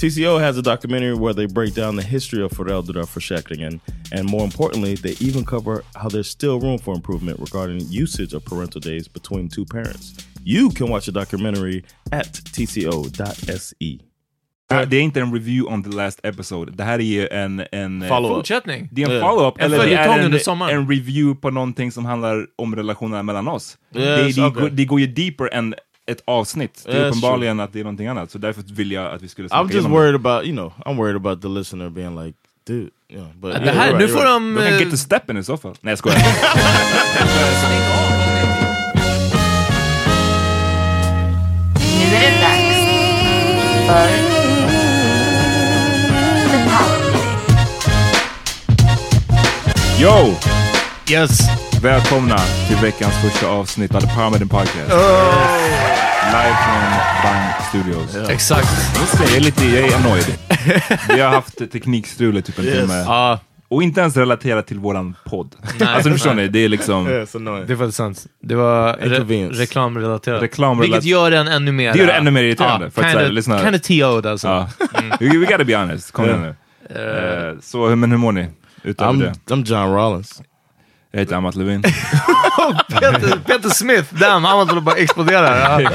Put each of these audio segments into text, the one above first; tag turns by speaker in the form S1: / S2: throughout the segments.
S1: TCO has a documentary where they break down the history of föräldraförsäkringen and more importantly, they even cover how there's still room for improvement regarding usage of parental days between two parents. You can watch the documentary at tco.se.
S2: Det är inte en review on the last episode. Det här är en... en
S1: Follow-up.
S3: Fortsättning.
S2: Det är en follow-up, eller det är en, en review på någonting som handlar om relationerna mellan oss.
S1: Yes,
S2: det, det,
S1: okay.
S2: går, det går ju deeper än ett avsnitt. Det är
S1: Yes,
S2: uppenbarligen att det är någonting annat, så därför vill jag att vi skulle
S1: I'm
S2: snacka
S1: just
S2: igenom
S1: worried about, you know, I'm worried about the listener being like, dude, know, but
S3: Det här, nu får de...
S2: det. De kan
S3: eh,
S2: get to steppen i så fall. Nej jag skojar.
S4: Nu är det dags för The Powerplay.
S2: Yo!
S3: Yes.
S2: Välkomna till veckans första avsnitt av The Parmeden Podcast.
S3: Oh.
S2: Live från Bang Studios.
S3: Exakt.
S2: Just det, Jag är lite, jag är annoyed. Vi har haft teknikstrul i typ en timme.
S3: Ja,
S2: Och inte ens relaterat till våran podd.
S3: Nej.
S2: alltså förstår ni, det är liksom...
S1: Yeah,
S3: det är faktiskt sant. Det var re reklamrelaterat.
S2: Reklamrelat-
S3: Vilket gör den ännu mer...
S2: Det gör det ännu mer irriterande, för att
S3: kinda,
S2: så här, lyssna-
S3: kinda TO'd alltså.
S2: Ja. We, we gotta be honest, kom igen nu. Eh, så, men hur mår ni? Utöver
S1: I'm,
S2: det.
S1: I'm John Rollins.
S2: Jag heter Amat Levin.
S3: Peter, Peter Smith, damn, han håller bara exploderar. Ja.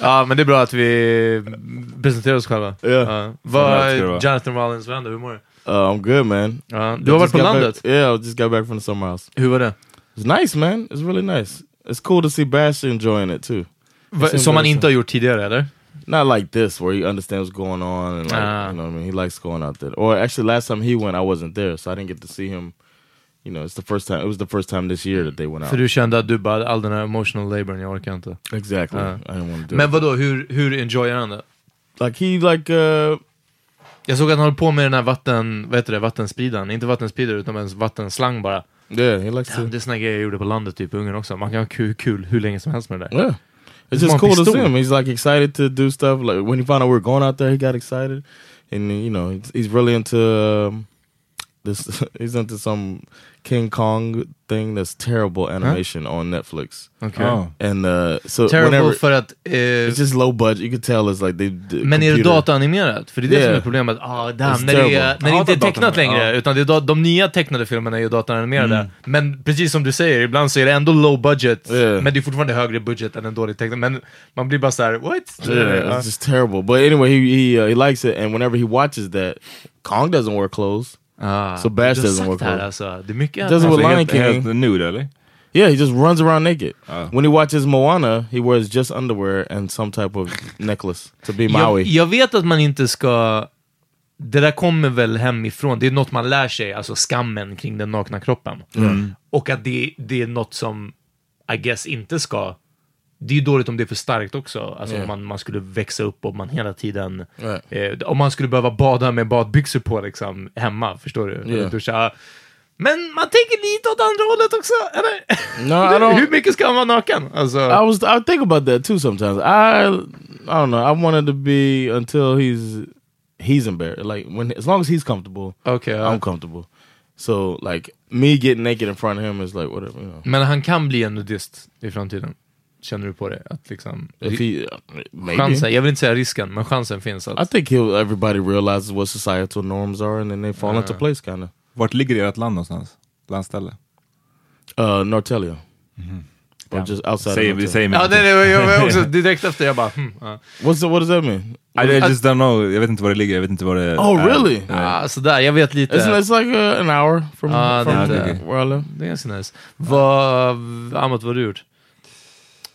S3: ja, men det är bra att vi presenterar oss själva.
S1: Ja.
S3: Ja. Vad,
S2: det vara.
S3: Jonathan Rollins, vad händer? Hur mår du?
S1: Uh, I'm good, man.
S3: Ja. Du har varit på landet?
S1: Back, yeah, I just got back from the summer house.
S3: Hur var det?
S1: It's nice, man. It's really nice. It's cool to see Bash enjoying it too.
S3: Va, som man
S1: very
S3: inte har gjort tidigare, eller?
S1: Not like this, where he understands what's going on, and like,
S3: Ah.
S1: you know, what I mean, he likes going out there. Or actually, last time he went, I wasn't there, so I didn't get to see him. You know, it's the first time. It was the first time this year that they went out.
S3: För du kände att du bara, all den här emotional laboren, jag orkar inte.
S1: exactly.
S3: Ah.
S1: I didn't want to do
S3: Men vadå, hur, hur enjoyar han det?
S1: Like he like uh
S3: Jag såg att han höll på med den här vatten, vad heter det, vattenspridaren. Inte vattenspridare utan en vattenslang bara.
S1: Yeah, he likes
S3: Ja,
S1: to.
S3: det är såna grejer jag gjorde på landet typ i Ungern också. Man kan ha kul, kul hur länge som helst med det där.
S1: Yeah. It's just cool to see him. He's like excited to do stuff. Like when he found out we were going out there, he got excited, and you know he's, he's really into um, this. he's into some King Kong thing that's terrible animation on Netflix.
S3: Okej.
S2: Ja.
S1: And uh, so
S3: Terrible
S1: whenever
S3: för att... Eh,
S1: it's just low budget, you could tell it's like they. the
S3: men är det
S1: computer-
S3: dataanimerat? För det är det
S1: Yeah.
S3: som är problemet. Ah, damn, när det, är, när det inte är tecknat längre,
S2: ja.
S3: utan det är de nya tecknade filmerna är ju dataanimerade.
S1: Mm.
S3: Men precis som du säger, ibland så är det ändå low budget,
S1: Yeah.
S3: men det är fortfarande högre budget än en dålig tecknad. Men man blir bara såhär, what?
S1: Yeah, it's just terrible. But anyway, he he uh, he likes it, and whenever he watches that, Kong doesn't wear clothes.
S3: Ah,
S1: So Bash doesn't
S3: sagt
S1: work
S3: här,
S1: well.
S3: alltså. Det är mycket...
S1: Doesn't
S2: Alltså,
S1: with Lion King.
S2: helt nude eller?
S1: Yeah, he just runs around naked.
S2: Oh.
S1: When he watches Moana, he wears just underwear and some type of necklace to be Maui.
S3: jag, jag vet att man inte ska... Det där kommer väl hemifrån, det är något man lär sig, alltså skammen kring den nakna kroppen. Och att det, det är något som, I guess, inte ska... Det är ju dåligt om det är för starkt också. Alltså om man, man skulle växa upp och man hela tiden...
S1: Right.
S3: Eh, om man skulle behöva bada med badbyxor på liksom, hemma, förstår du?
S1: Yeah.
S3: Duscha. Men man tänker lite åt andra hållet också, eller?
S1: No.
S3: Hur mycket ska man vara naken? Alltså,
S1: I was I think about that too sometimes. I I don't know. I wanted to be until he's he's embarrassed. Like when as long as he's comfortable,
S3: okej, ja.
S1: I'm comfortable. So like me getting naked in front of him is like whatever. You know.
S3: Men han kan bli en nudist i framtiden. Känner du på det? Att liksom,
S1: he uh,
S3: chansen, jag vill inte säga risken, men chansen finns att...
S1: I think he'll everybody realizes what societal norms are and then they fall into
S3: Uh.
S1: place kind of.
S2: Vart ligger ert land någonstans? Landställe?
S1: Uh Nortelia. Or
S2: Ja.
S1: just outside
S2: Säger
S1: of
S2: vi
S3: ja,
S2: inte.
S3: nej, nej, jag var också direkt efter, jag bara, hmm, ja.
S1: What's the, what does that mean?
S2: I, I just don't know. Jag vet inte var det ligger. Jag vet inte var det
S1: Oh,
S2: är.
S1: really?
S2: Nej.
S3: ah, sådär, jag vet lite.
S1: It's, it's like uh, an hour from,
S3: Ah,
S1: from
S3: det är
S2: inte-
S1: where I live.
S3: Det är ganska nice. Vad, Amat, vad har du gjort?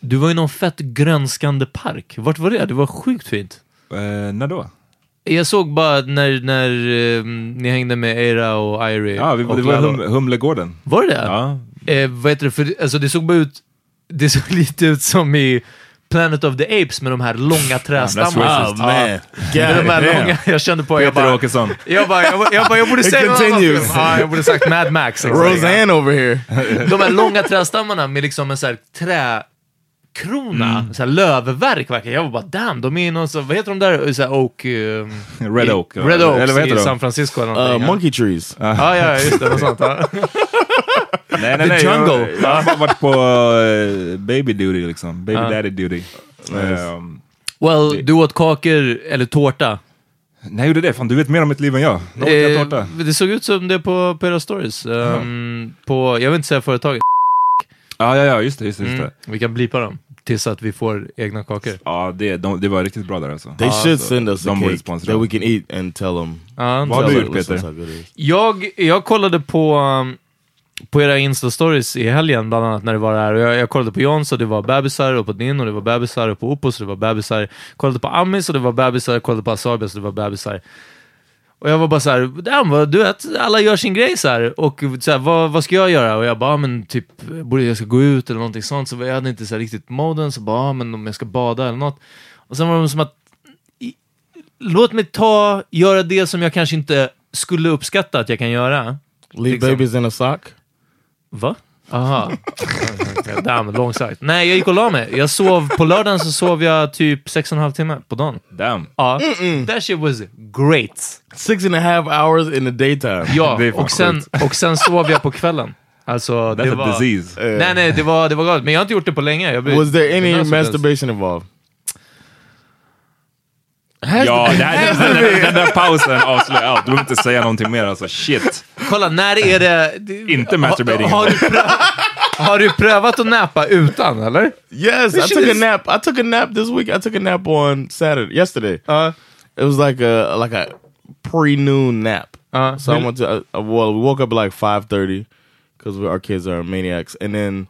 S3: Du var i någon fett grönskande park. Vart var det? Det var sjukt fint.
S2: Eh, när då?
S3: Jag såg bara när, när eh, ni hängde med Eira och Irie.
S2: Ja, vi,
S3: och
S2: det var
S3: Lalo.
S2: hum, Humlegården.
S3: Var det det?
S2: Ja.
S3: Eh, vad heter det? För, alltså, det såg bara ut... Det såg lite ut som i Planet of the Apes med de här långa trästammarna.
S2: racist.
S1: Oh man,
S3: Med de här
S2: damn.
S3: långa, jag kände på... Jag bara,
S2: Åkesson.
S3: jag, bara, jag, bara, jag, bara, jag borde säga
S1: continues.
S3: film. Ja, jag borde sagt Mad Max.
S1: Roseanne over here.
S3: De här långa trästammarna med liksom en så här träkrona,
S2: Mm.
S3: så här lövverk verkar. Jag var bara damn, de är i någon så, vad heter de där, så här Oak... ehm,
S2: Red
S3: i-
S2: Oak.
S3: Red Oaks
S2: Eller vad heter
S3: i
S2: de?
S3: San Francisco eller
S1: Uh,
S3: någonting.
S1: monkey trees.
S3: Ja, ja, just det, något sånt. Ja.
S2: Nej, nej,
S3: The
S2: nej.
S3: Jungle.
S2: Jag, jag har varit på eh, baby duty liksom. Baby
S3: Ja.
S2: daddy duty. Um,
S3: Well, du åt kakor, eller tårta.
S2: när jag gjorde det? Fan, du vet mer om mitt liv än jag. Jag
S3: Eh,
S2: tårta?
S3: det såg ut som det på, på era stories. Ehm, på, jag vill inte säga företaget.
S2: Ja, ja, ja, just det. Just det, just
S3: Mm,
S2: det.
S3: vi kan blipa dem tills att vi får egna kakor.
S2: Ja, det, de, det var riktigt bra där alltså.
S1: They should
S2: så
S1: send us a
S2: de
S1: cake that we can eat and tell them.
S3: Ja,
S2: Vad har du gjort, Peter?
S3: Jag, jag kollade på, um, på era Insta-stories i helgen, bland annat när det var där. Och jag, jag kollade på Jons och det var bebisar, och på din och det var bebisar, och på Opos och det var bebisar. Kollade på Amis och det var bebisar, kollade på Asabias och det var bebisar. Och jag var bara såhär, damn, vad- du vet, alla gör sin grej så här. Och så här, vad, vad ska jag göra? Och jag bara, men typ, borde jag ska gå ut eller någonting sånt. Så jag hade inte så här riktigt moden, så bara, men om jag ska bada eller något. Och sen var det som att, låt mig ta, göra det som jag kanske inte skulle uppskatta att jag kan göra.
S1: Leave
S3: Liksom.
S1: babies in a sock.
S3: Va? Aha. Damn, långt sagt. Nej, jag gick och la mig. Jag sov, på lördagen så sov jag typ sex och en halv timme på dagen.
S2: Damn.
S3: Ja, that shit was great.
S1: Six and a half hours in the daytime.
S3: Ja,
S2: Det
S3: och sen, och sen sov jag på kvällen. Alltså, det
S2: That's a
S3: var...
S2: disease.
S3: Nej, nej, det var, det var galet. Men jag har inte gjort det på länge. Jag blir-
S1: Was there
S3: det
S1: any masturbation involved?
S2: Ja, det här, den, där, den där pausen avslöjar allt. Du behöver inte säga någonting mer alltså. Shit.
S3: Kolla, när är det...
S2: Inte masturbating.
S3: Har, har, du prövat, har du prövat att näpa utan, eller?
S1: Yes, I took a nap. I took a nap this week. I took a nap on Saturday, yesterday.
S3: Ja.
S1: It was like a like a pre-noon nap.
S3: Uh,
S1: So I went to uh, uh, well, we woke up at like five thirty because our kids are maniacs, and then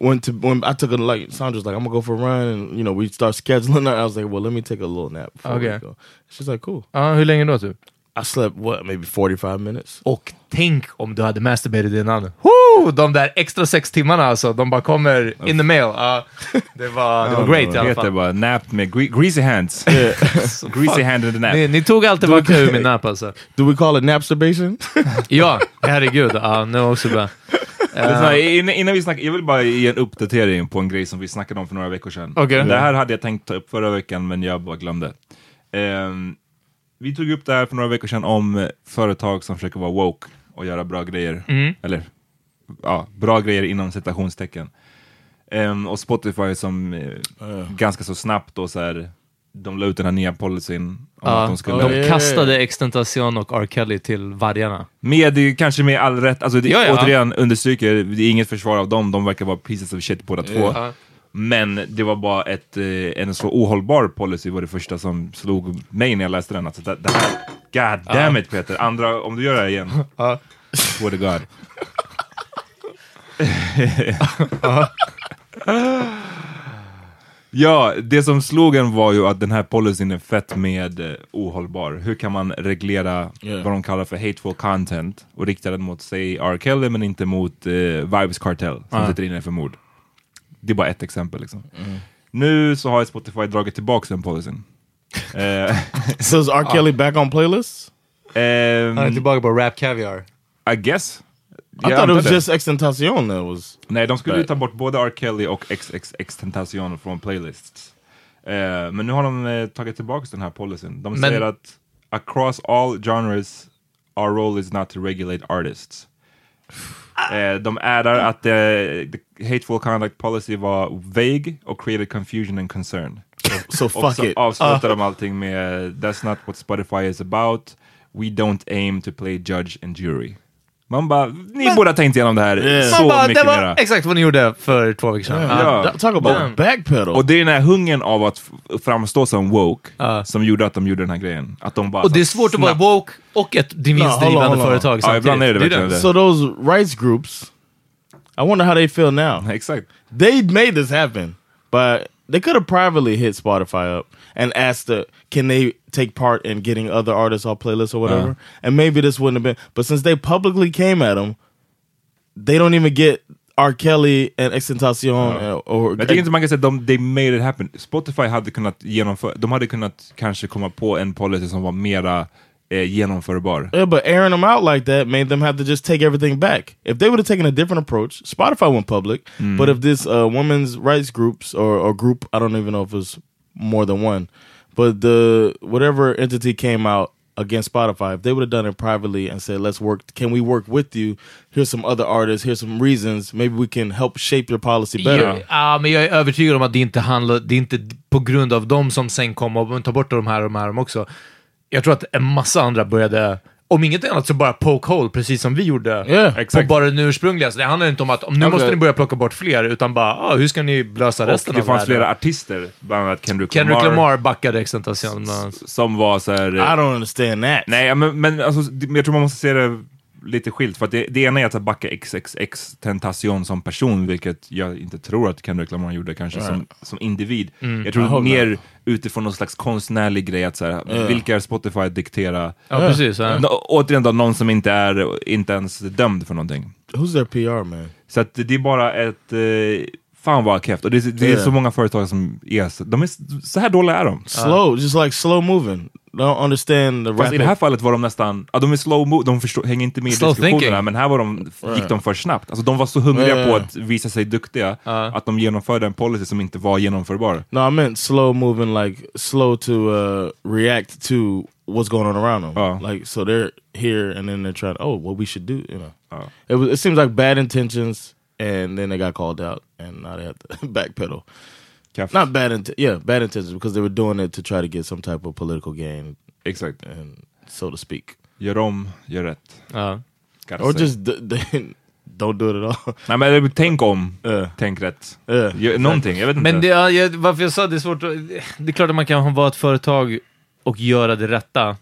S1: went to when I took a like Sandra's like I'm gonna go for a run, and you know we start scheduling. That. I was like, well, let me take a little nap. Before
S3: Okay.
S1: we go. She's like, cool.
S3: Ja, hur länge då typ?
S1: I slept what maybe forty five minutes.
S3: Och tänk om du hade masturbated innan. Woo! De där extra sex timmarna alltså, de bara kommer in the mail. Ja, det var, det var great i alla fall.
S2: bara nap med gre greasy hands. greasy hand in the nap.
S3: Ni, ni tog allt det vackra ur min nap alltså.
S1: Do we call it napsturbation?
S3: Ja, herregud. Det var också bra.
S2: Alltså, innan, innan vi snackar, jag vill bara ge en uppdatering på en grej som vi snackade om för några veckor sedan.
S3: Okej.
S2: Det här hade jag tänkt ta upp förra veckan men jag bara glömde. Ehm, vi tog upp det här för några veckor sedan om eh, företag som försöker vara woke och göra bra grejer. Eller ja, bra grejer inom citationstecken. Ehm, och Spotify som eh, ganska så snabbt då så här, de la ut den här nya policyn om
S3: Ja,
S2: att de skulle...
S3: de kastade Extentation och R. Kelly till vargarna.
S2: Med, kanske med all rätt, alltså det,
S3: Ja, ja.
S2: återigen understryker, det är inget försvar av dem, de verkar vara pieces of shit båda två.
S3: Ja.
S2: Men det var bara ett, eh, en så ohållbar policy var det första som slog mig när jag läste den. Alltså det, det här, god damn it Peter, andra, om du gör det här igen,
S3: Ja.
S2: swear to God. Ja, det som slog en var ju att den här policyn är fett med eh, ohållbar. Hur kan man reglera
S1: Yeah.
S2: vad de kallar för hateful content och rikta den mot, säg, R. Kelly men inte mot eh, Vibes Cartel som sitter inne för mord. Det är bara ett exempel liksom. Nu så har Spotify dragit tillbaka den policyn. Eh,
S1: So is R. Kelly back on playlists?
S2: ehm,
S3: Han är tillbaka på Rap Caviar.
S2: I guess.
S1: I
S2: Jag
S1: thought it
S2: antar
S1: was
S2: det.
S1: just Extentacion that was...
S2: Nej, de skulle ju
S1: Right.
S2: ta bort både R. Kelly och XXX Tentacion från playlists. Eh, men nu har de eh, tagit tillbaka den här policyn. De
S3: Men-
S2: säger att across all genres our role is not to regulate artists. Eh, de addar att eh, the hateful conduct policy var vague och created confusion and concern.
S1: So
S2: Och
S1: fuck
S2: så
S1: it.
S2: avslutar de allting med That's not what Spotify is about. We don't aim to play judge and jury. Man bara, ni borde ha tänkt igenom det här
S1: Yeah.
S2: så
S3: bara,
S2: mycket
S3: det var
S2: mera.
S3: exakt vad ni gjorde för två veckor sedan.
S1: Yeah. Th- Talk about
S3: Yeah.
S1: backpedal.
S2: Och det är den här hungern av att framstå som woke
S3: Ja.
S2: som gjorde att de gjorde den här grejen. Att de bara
S3: Och det är svårt att vara
S2: snabbt-
S3: woke och ett vinstdrivande
S1: on.
S3: företag
S2: Ja, ibland är det verkligen
S3: det.
S1: so those rights groups, I wonder how they feel now.
S2: Exakt.
S1: They made this happen, but they could have privately hit Spotify up and asked the, can they take part in getting other artists off playlists or whatever? And maybe this wouldn't have been. But since they publicly came at them, they don't even get R. Kelly and Extentacion uh, or
S2: Men jag tycker inte man kan säga att de they made it happen. Spotify hade kunnat genomföra, de hade kunnat kanske komma på en policy som var mera eh, genomförbar.
S1: Yeah, but airing them out like that made them have to just take everything back. If they would have taken a different approach, Spotify went public. But if this uh, women's rights groups or, or group, I don't even know if it was more than one, but the whatever entity came out against Spotify, if they would have done it privately and said, "Let's work. Can we work with you? Here's some other artists. Here's some reasons. Maybe we can help shape your policy better."
S3: Ja, men jag är övertygad om att det inte handlar, det är inte på grund av dem som sen kom och tar bort de här och de här också. Jag tror att en massa andra började, om inget annat så bara poke hole, precis som vi gjorde.
S1: Yeah,
S3: på bara den ursprungliga. Så det handlar inte om att om nu
S2: Okej.
S3: måste ni börja plocka bort fler, utan bara, ah, hur ska ni lösa
S2: Och
S3: resten
S2: det
S3: av
S2: fanns
S3: här
S2: flera artister, bland annat Kendrick,
S3: Kendrick
S2: Lamar,
S3: Lamar backade Extentation.
S2: som var så här,
S1: I don't understand that.
S2: Nej, men, men alltså, det- men jag tror man måste se det lite skilt. För att det, det ena är att backa XXX Tentacion som person, vilket jag inte tror att Kendrick Lamar gjorde kanske som, som individ.
S3: Mm.
S2: Jag tror
S1: hope
S2: mer utifrån någon slags konstnärlig grej, att så här, vilka är Spotify att diktera?
S3: Ja, precis. Ja.
S2: Nå- återigen då, någon som inte är inte ens dömd för någonting.
S1: Who's their PR man?
S2: Så att det är bara ett... Eh, fan vad keft. Och det, är- det är
S1: Yeah.
S2: så många företag som är de är, så här dåliga är de.
S1: Slow, just like slow moving. Don't understand the
S2: Fast i det här fallet var de nästan, ja, de är slow mo- de förstår, hänger inte med i
S3: Slow
S2: diskussionerna,
S3: thinking.
S2: men här var de, gick de för snabbt. Alltså de var så hungriga
S1: Ja,
S2: på att visa sig duktiga, att de genomförde en policy som inte var genomförbar.
S1: No, I meant slow moving, like slow to uh, react to what's going on around them.
S2: Oh.
S1: Like so, they're here and then they're trying. Oh, what we should do, you know. It was. It seems like bad intentions, and then they got called out, and now they have to backpedal.
S2: Keft.
S1: Not bad int- yeah, bad intentions because they were doing it to try to get some type of political gain,
S2: Exakt.
S1: and so to speak,
S2: Gör om, gör rätt.
S3: Ja.
S2: Gotta
S1: or
S2: say.
S1: just don't do it at all.
S2: Nej men det- tänk om,
S1: Yeah.
S2: tänk rätt.
S1: Yeah.
S2: Gör, någonting, jag vet inte.
S3: Men det, ja, jag, varför jag sa det är svårt att, Det är klart att man kan vara ett företag och göra det rätta.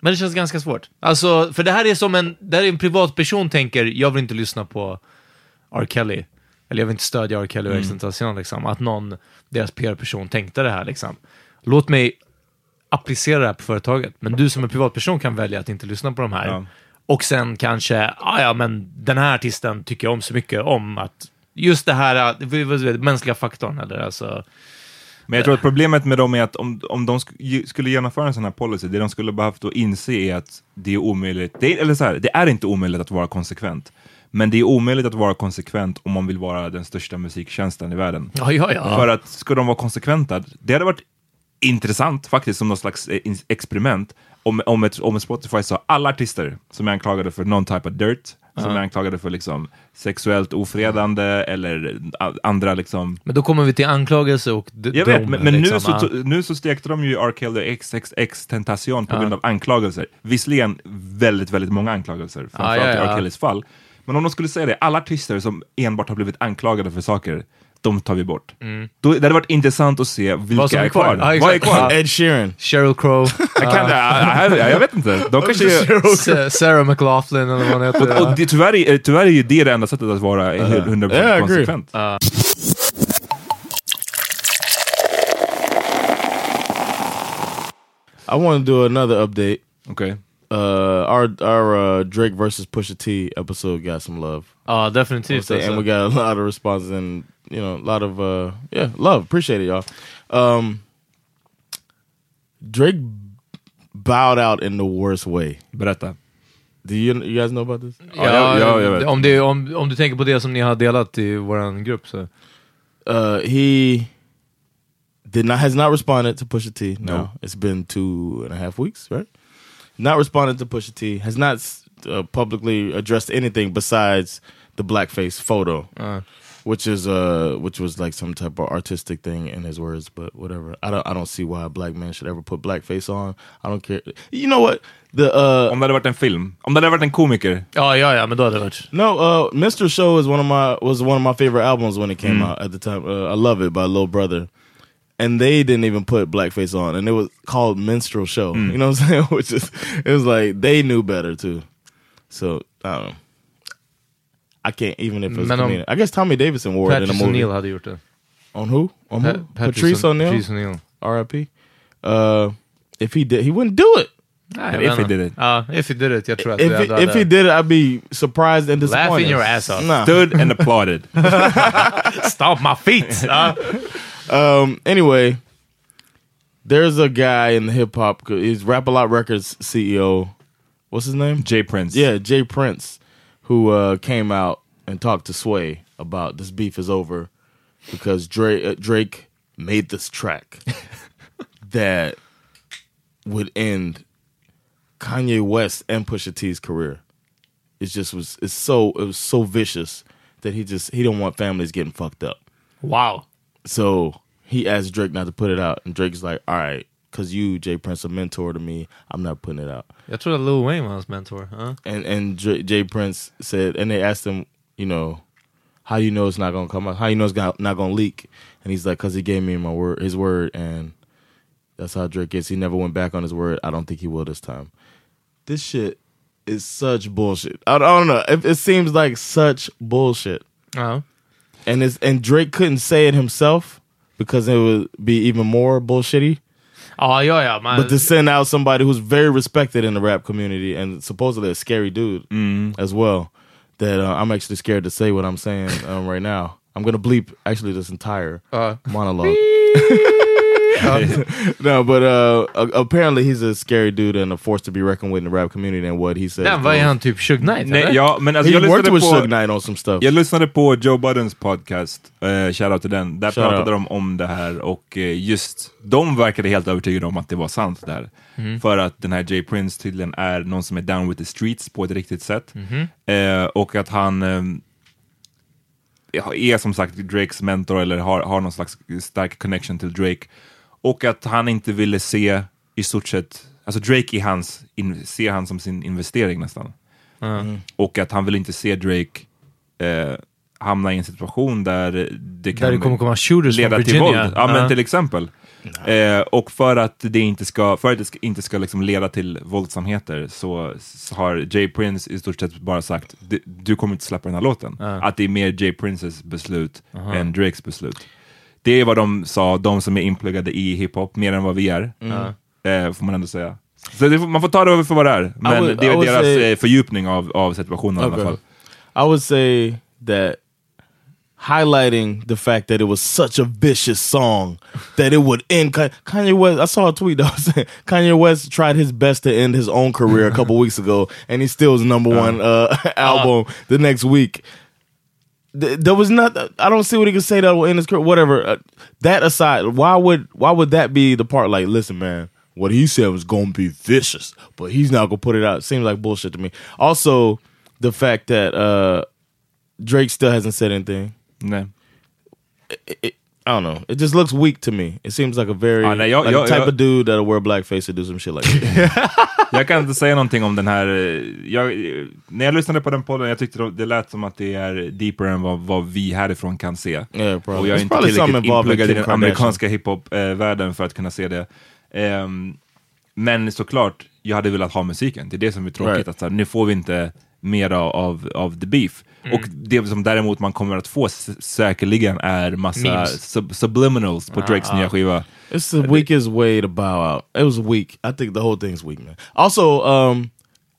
S3: Men det känns ganska svårt. Alltså, för det här är som en, det här är en privatperson tänker, jag vill inte lyssna på R. Kelly. Eller jag vill inte stödja R. Kelly och mm. liksom. Att någon, deras PR-person tänkte det här liksom. Låt mig applicera det här på företaget. Men du som en privatperson kan välja att inte lyssna på de här.
S2: Ja.
S3: Och sen kanske, ah, ja men den här artisten tycker jag om så mycket om att just det här, du, mänskliga faktorn eller alltså.
S2: Men jag tror att problemet med dem är att om, om de skulle genomföra en sån här policy, det de skulle behövt att inse är att det är omöjligt, det är, eller så här, det är inte omöjligt att vara konsekvent. Men det är omöjligt att vara konsekvent om man vill vara den största musiktjänsten i världen.
S3: Ja, ja, ja.
S2: För att ska de vara konsekventa, det hade varit intressant faktiskt som någon slags eh, experiment om, om, ett, om ett Spotify sa alla artister som är anklagade för någon type of dirt, som är anklagade för liksom sexuellt ofredande eller andra liksom
S3: Men då kommer vi till anklagelse och d-
S2: jag vet,
S3: dom,
S2: men, men nu,
S3: liksom.
S2: så,
S3: Ja.
S2: to- nu så stekte de ju R. Kelly XXX Tentacion på
S3: Ja.
S2: grund av anklagelser. Visserligen väldigt, väldigt många anklagelser, framförallt
S3: ja,
S2: i. R. Kellys fall. Men om de skulle säga det, alla artister som enbart har blivit anklagade för saker, de tar vi bort. Då, det hade varit intressant att se vilka
S3: Mm. som är
S2: är
S3: kvar. Ja,
S2: Vad är kvar?
S1: Ed Sheeran.
S3: Sheryl Crow,
S2: Jag, kan, jag, jag, jag vet inte. De kanske
S3: Sarah McLaughlin eller vad hon heter.
S2: och det, tyvärr, är, tyvärr är ju det det enda sättet att vara 100%
S1: Yeah, I agree.
S2: konsekvent.
S1: I want to do another update.
S2: Okej.
S1: Uh, our our uh, Drake versus Pusha T episode got some love.
S3: Ja, definitivt.
S1: and we got a lot of responses and you know a lot of uh yeah love appreciate it y'all um drake bowed out in the worst way
S2: Berätta.
S1: do you you guys know about this
S3: Ja,
S2: ja, ja, jag
S3: om, det, om, om du tänker på det som ni har delat i vår grupp så.
S1: uh he did not has not responded to Pusha T no,
S2: No.
S1: it's been two and a half weeks right not responded to Pusha T has not uh, publicly addressed anything besides the blackface photo
S3: Uh.
S1: which is uh which was like some type of artistic thing in his words but whatever. I don't i don't see why a black man should ever put blackface on. I don't care. You know what? The uh
S2: Om det hade varit en film, om det hade varit en komiker,
S3: Ja, ja, ja, men då hade det varit...
S1: no uh mr show is one of my was one of my favorite albums when it came
S2: Mm.
S1: out at the time. Uh, i love it by Lil brother and they didn't even put blackface on and it was called minstrel show
S2: Mm.
S1: you know what i'm saying which is it was like they knew better too so i don't know I can't even if it was
S3: om-
S1: I guess Tommy Davidson wore it in a
S3: Patrice
S1: movie.
S3: O'Neill hade gjort det.
S1: On who? On who?
S3: Pa-
S1: Patrice, O'Neal.
S3: Patrice O'Neill.
S1: R.I.P. Uh, if he did, he wouldn't do it.
S3: Nej,
S2: If he did it.
S3: Ja, if he did it. Jag tror att
S1: If he, if he did it, I'd be surprised and disappointed.
S3: Laughing your ass off.
S1: Nah.
S2: stood and applauded.
S3: Stomp my feet! Ja.
S1: Um. Anyway, there's a guy in the hip hop. He's Rap A Lot Records CEO. What's his name?
S2: Jay Prince.
S1: Yeah, Jay Prince, who uh, came out and talked to Sway about this beef is over because Drake uh, Drake made this track that would end Kanye West and Pusha T's career. It just was it's so it was so vicious that he just he don't want families getting fucked up.
S3: Wow.
S1: So he asked Drake not to put it out, and Drake's like, "All right, because you, Jay Prince, a mentor to me, I'm not putting it out."
S3: Tror att Lil Wayne hans mentor. Ja.
S1: and and J- Jay Prince said, and they asked him, you know, how you know it's not gonna come out, how you know it's not, not gonna leak, and he's like, cause he gave me my word, his word, and that's how Drake is. He never went back on his word. I don't think he will this time. This shit is such bullshit. I, I don't know. It, it seems like such bullshit,
S3: Ja.
S1: And it's and Drake couldn't say it himself because it would be even more bullshitty.
S3: Ja, ja, ja. Man,
S1: But to send out somebody who's very respected in the rap community and supposedly a scary dude as well, that uh, I'm actually scared to say what I'm saying um, right now. I'm gonna bleep actually this entire
S3: Uh.
S1: monologue. no, but uh, apparently he's a scary dude and a force to be reckoned with in the rap community and what he says.
S3: Den var ju han typ Suge Knight,
S2: Nej,
S3: eller?
S2: ja, men alltså,
S1: he
S2: jag
S1: worked
S2: lyssnade
S1: with
S2: på...
S1: Suge Knight on some stuff.
S2: Jag lyssnade på Joe Buddens podcast, uh, shoutout till den. Där
S1: Shout
S2: pratade
S1: out.
S2: de om det här och eh, just de verkade helt övertygade om att det var sant det här.
S1: Mhm.
S2: För att den här Jay Prince tydligen är någon som är down with the streets på ett riktigt sätt.
S1: Mhm.
S2: Eh, och att han ja, är som sagt Drakes mentor eller har, har någon slags stark connection till Drake. Och att han inte ville se i stort sett, alltså Drake är hans, in, ser han som sin investering nästan. Och att han vill inte se Drake eh, hamna i en situation där det kan
S3: Där det kommer komma shooters
S2: leda
S3: från
S2: till våld. Ja, men
S3: Ja.
S2: till exempel. Eh, och för att det inte ska, för att det ska, inte ska liksom leda till våldsamheter så, så har Jay Prince i stort sett bara sagt "Du- du kommer inte släppa den här låten. Att det är mer Jay Princes beslut än Drakes beslut. Det är vad de sa, de som är inpluggade i hiphop, mer än vad vi är. Eh, får man ändå säga. Så det, får- man får ta det för vad det är. Men
S1: would-
S2: det är deras
S1: say-
S2: eh, fördjupning av, av situationen i alla
S1: Okay.
S2: fall.
S1: I would say that highlighting the fact that it was such a vicious song that it would end. Ka- Kanye West, I saw a tweet that was saying Kanye West tried his best to end his own career a couple weeks ago, and he still was number one uh, album the next week. Th- There was not. I don't see what he could say that will end his career. Whatever. Uh, that aside, why would why would that be the part? Like, listen, man, what he said was gonna be vicious, but he's not gonna put it out. Seems like bullshit to me. Also, the fact that uh, Drake still hasn't said anything.
S2: Nej.
S1: it, I don't know. It just looks weak to me. It seems like a very
S2: Ah, nej, jag-
S1: like a type
S2: jag-
S1: of dude that'll wear blackface and do some shit like that.
S2: Jag kan inte säga någonting om den här. eh, Jag, eh, när jag lyssnade på den podden, jag tyckte det- lät som att det är deeper än vad, vad vi härifrån kan se.
S1: Yeah.
S2: Och jag är
S1: It's
S2: inte tillräckligt inpluggad i den amerikanska hiphop-världen för att kunna se det. Ehm, men såklart, jag hade velat ha musiken. Det är det som är tråkigt.
S1: Right.
S2: Att så här, nu får vi inte mer av, av, av the beef. Och det som däremot man kommer att få säkerligen är massa sub subliminals på Drakes nya skiva.
S1: It's the weakest way to bow out. It was weak. I think the whole thing's weak, man. Also, um,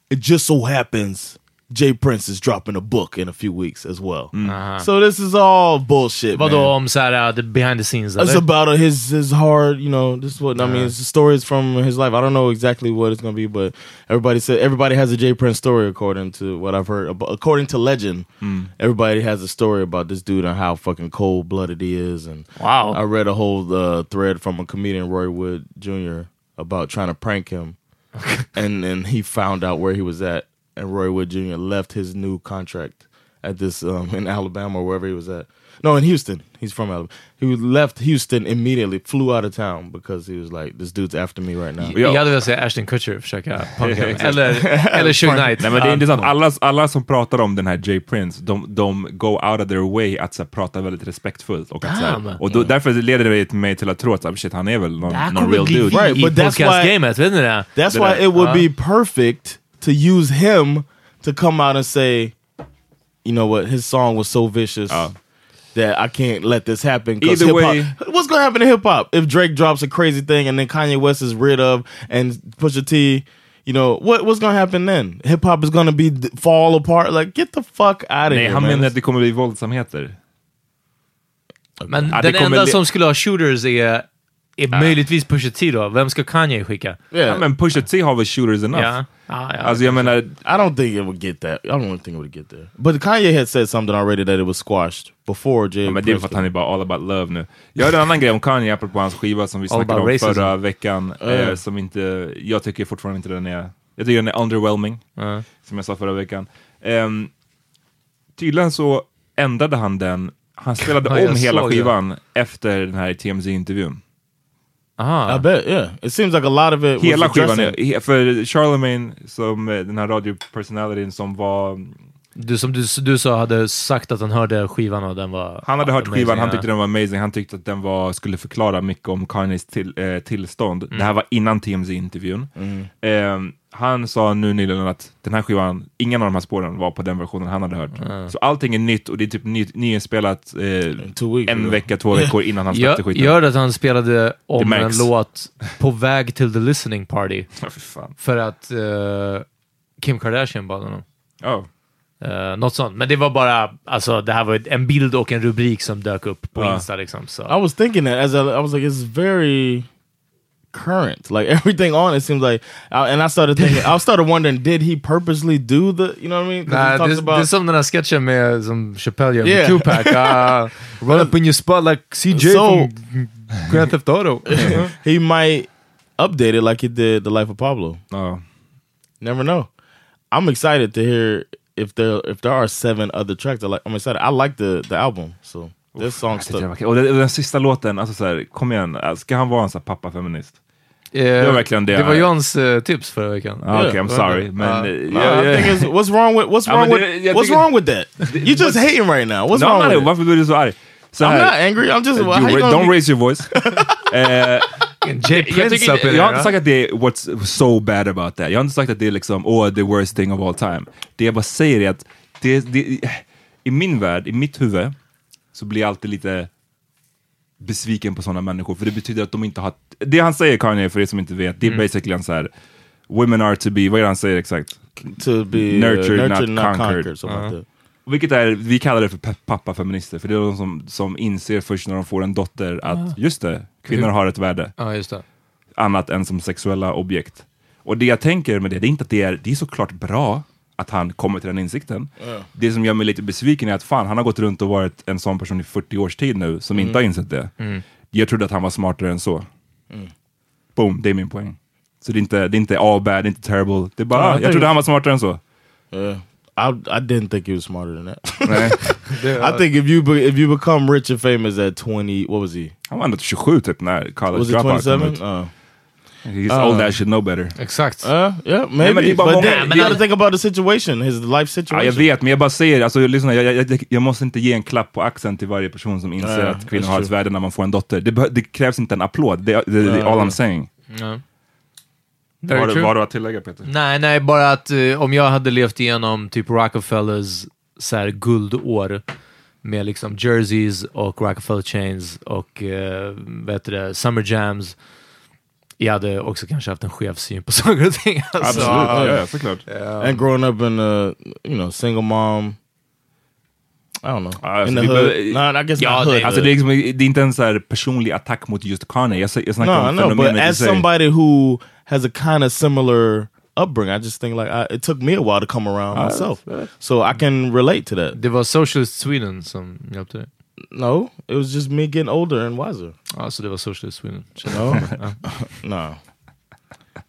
S1: it just so happens Jay Prince is dropping a book in a few weeks as well. So this is all bullshit.
S3: Vadå
S1: man.
S3: om såhär, uh, the behind the scenes
S1: It's
S3: eller?
S1: about uh, his his hard, you know. This is what I mean. It's the stories from his life. I don't know exactly what it's gonna be, but everybody said everybody has a Jay Prince story according to what I've heard. According to legend, everybody has a story about this dude and how fucking cold blooded he is. And
S3: Wow.
S1: I read a whole uh, thread from a comedian Roy Wood Jr. about trying to prank him, and and he found out where he was at, and Roy Wood Jr. left his new contract at this um, in Alabama or wherever he was at. No, in Houston. He's from Alabama. He left Houston immediately, flew out of town because he was like, "This dude's after me right now."
S2: Ja.
S3: Jag hade velat säga Ashton Kutcher försöka punka. Eller, eller Suge Knight.
S2: Nej, men det är intressant. Alla, alla som pratar om den här Jay Prince, de, de go out of their way att så, prata väldigt respektfullt. Och, att, så, och då, därför leder det mig till att tro att så shit, han är väl någon, någon real dude.
S1: Right, but that's why-
S3: podcastgamet, vet ni det?
S1: That's why it would
S3: Uh.
S1: be perfect to use him to come out and say, you know what, his song was so vicious
S2: Uh.
S1: that I can't let this happen. 'cause
S2: Either
S1: hip-hop-
S2: way-
S1: what's gonna happen to hip hop if Drake drops a crazy thing and then Kanye West is rid of and Pusha T, you know what? What's gonna happen then? Hip hop is gonna be fall apart. Like get the fuck out of here.
S2: Nej,
S1: here,
S2: han
S1: man.
S2: menar att det kommer bli våldsamheter.
S3: Men
S2: Ja, det
S3: den
S2: kommer
S3: enda som skulle ha shooters är, är möjligtvis Pusha T då. Vem ska Kanye skicka?
S1: yeah.
S2: Ja, men Pusha T har väl shooters enough?
S3: Ja. Ja, ja.
S2: Alltså jag menar,
S1: I don't think it would get that. I don't think it would get there. But Kanye had said something already that it was squashed before Jay.
S2: ja, men det är för att han är bara all about love nu. Jag hörde en annan grej om Kanye, apropå hans skiva som vi snackade om
S3: racism.
S2: förra veckan.
S1: Ja.
S2: Eh, som inte, jag tycker fortfarande inte den är, jag tycker den är underwhelming.
S3: Ja.
S2: som jag sa förra veckan. Um, tydligen så ändrade han den, han spelade om hela
S3: såg det.
S2: skivan efter den här TMZ-intervjun.
S3: Aha.
S1: I bet, yeah. It seems like a lot of it
S2: Hela
S1: was
S2: skivan,
S1: addressing-
S2: är, he- för Charlemagne, som eh, den här radiopersonalityn som var,
S3: Du som du, du sa hade sagt att han hörde skivan och den var
S2: han hade hört
S3: amazing,
S2: skivan, han tyckte den var amazing, han tyckte att den var, skulle förklara mycket om Kanyes till, eh, tillstånd.
S3: Mm.
S2: Det här var innan TMZ-intervjun. Ehm, han sa nu nyligen att den här skivan, ingen av de här spåren var på den versionen han hade hört. Så allting är nytt och det är typ ny, nyinspelat eh, en vecka, två veckor innan han släppte skiten.
S3: jag hörde att han spelade om
S2: Det
S3: en låt på väg till the listening party
S2: fan.
S3: för att eh, Kim Kardashian bad honom.
S2: Ja.
S3: Uh, något sånt. Men det var bara, alltså det här var en bild och en rubrik som dök upp på
S2: Ja.
S3: Insta liksom. Så.
S1: I was thinking that as I, I was like, it's very current. Like everything on it seems like, I, and I started thinking, I started wondering, did he purposely do the, you know what I mean? 'Cause he
S3: Nej,
S1: talks
S3: det, det är som den här sketchen med, som Chappelle gör med
S1: Yeah.
S3: Tupac. Uh, run up in your spot like CJ
S1: So-
S3: from Grand Theft Auto.
S1: he might update it like he did the life of Pablo.
S2: Ja.
S1: Never know. I'm excited to hear if there if there are seven other tracks. I like. I'm excited. I like the the album. So this song stuck.
S2: Och den, den sista låten, alltså så här, kom igen, ska han vara en sån pappa-feminist?
S3: det
S2: var verkligen det.
S3: Det var Johns eh, tips förra veckan.
S2: Ah, Okej, I'm
S1: Yeah.
S2: sorry. Men,
S1: No, what's wrong with what's wrong with what's wrong with that? You're just hating right now. What's
S2: No,
S1: wrong
S2: I'm
S1: with it?
S2: varför blir du så arg? Så
S1: I'm
S2: här,
S1: not angry. I'm just.
S2: you
S1: how you
S2: don't
S1: be-
S2: raise your voice. Eh,
S3: Jay
S2: jag,
S3: Prince
S2: jag har inte sagt att det är what's so bad about that. Jag har inte sagt att det är liksom, oh, the worst thing of all time. Det jag bara säger är att det, det, i min värld, i mitt huvud, så blir jag alltid lite besviken på sådana människor. För det betyder att de inte har... Det han säger Kanye, för er som inte vet, det är basically en så här Women are to be, vad är det han säger exakt?
S1: to be
S2: Nurtured,
S1: uh,
S2: not
S1: nurtured, not,
S2: conquered.
S1: conquered. something like that.
S2: Vilket är, vi kallar det för pappafeminister, för det är de som, som inser först när de får en dotter att just det, kvinnor har ett värde,
S3: Ja, just det.
S2: annat än som sexuella objekt. Och det jag tänker med det, det är inte att det är, det är såklart bra att han kommer till den insikten. Det som gör mig lite besviken är att fan, han har gått runt och varit en sån person i 40 års tid nu som inte har insett det. Jag trodde att han var smartare än så. Boom, det är min poäng. Så det är inte, det är inte all bad, det är inte terrible. Det är bara,
S1: Ja, jag
S2: trodde han var smartare än så.
S1: Yeah. I I didn't think he was smarter than that.
S2: Nej.
S1: I think if you be, if you become rich and famous at 20, what was he?
S2: Han var ändå 27 typ när College
S1: Was
S2: Dropout kom
S1: 27?
S2: ut.
S1: Uh,
S2: He's
S1: Uh.
S2: old ass should know better.
S3: Exakt.
S1: uh, yeah,
S2: men
S1: maybe.
S2: det är bara
S1: but
S2: många-
S1: then,
S3: men
S1: you think about the situation, his life
S2: Ja,
S1: situation.
S2: jag vet, men jag bara säger, alltså, lyssna, jag, jag, jag, jag måste inte ge en klapp på axeln till varje person som inser
S1: Ja,
S2: att kvinnor har ett värde när man får en dotter. Det, det krävs inte en applåd, det, är
S1: Ja,
S2: all
S1: ja.
S2: I'm saying.
S3: Ja.
S2: Vad har du- att tillägga Peter?
S3: Nej, nej, bara att eh, om jag hade levt igenom typ Rockefellers så här, guldår med liksom jerseys och Rockefeller chains och uh, vad heter det, summer jams. Jag hade också kanske haft en skev syn på saker och ting. Alltså,
S2: Absolut, ja, ja, såklart.
S1: and growing up in a you know single mom. I don't know.
S2: Ah,
S1: in
S2: so
S1: the
S2: we-
S1: hood.
S2: but-
S1: No, I guess
S3: Ja,
S1: hood.
S2: Alltså, det, är liksom, det är inte en så här personlig attack mot just Kanye, jag, jag snackar
S1: no,
S2: om
S1: no, but
S2: fenomenet i
S1: as somebody who has a kind of similar upbringing, I just think like I, it took me a while to come around
S2: Ah,
S1: myself,
S2: that's-
S1: so I can relate to that.
S3: Det var Socialist Sweden som hjälpte dig.
S1: No, it was just me getting older and wiser.
S3: Ja, så det var Socialist Sweden.
S1: No, no.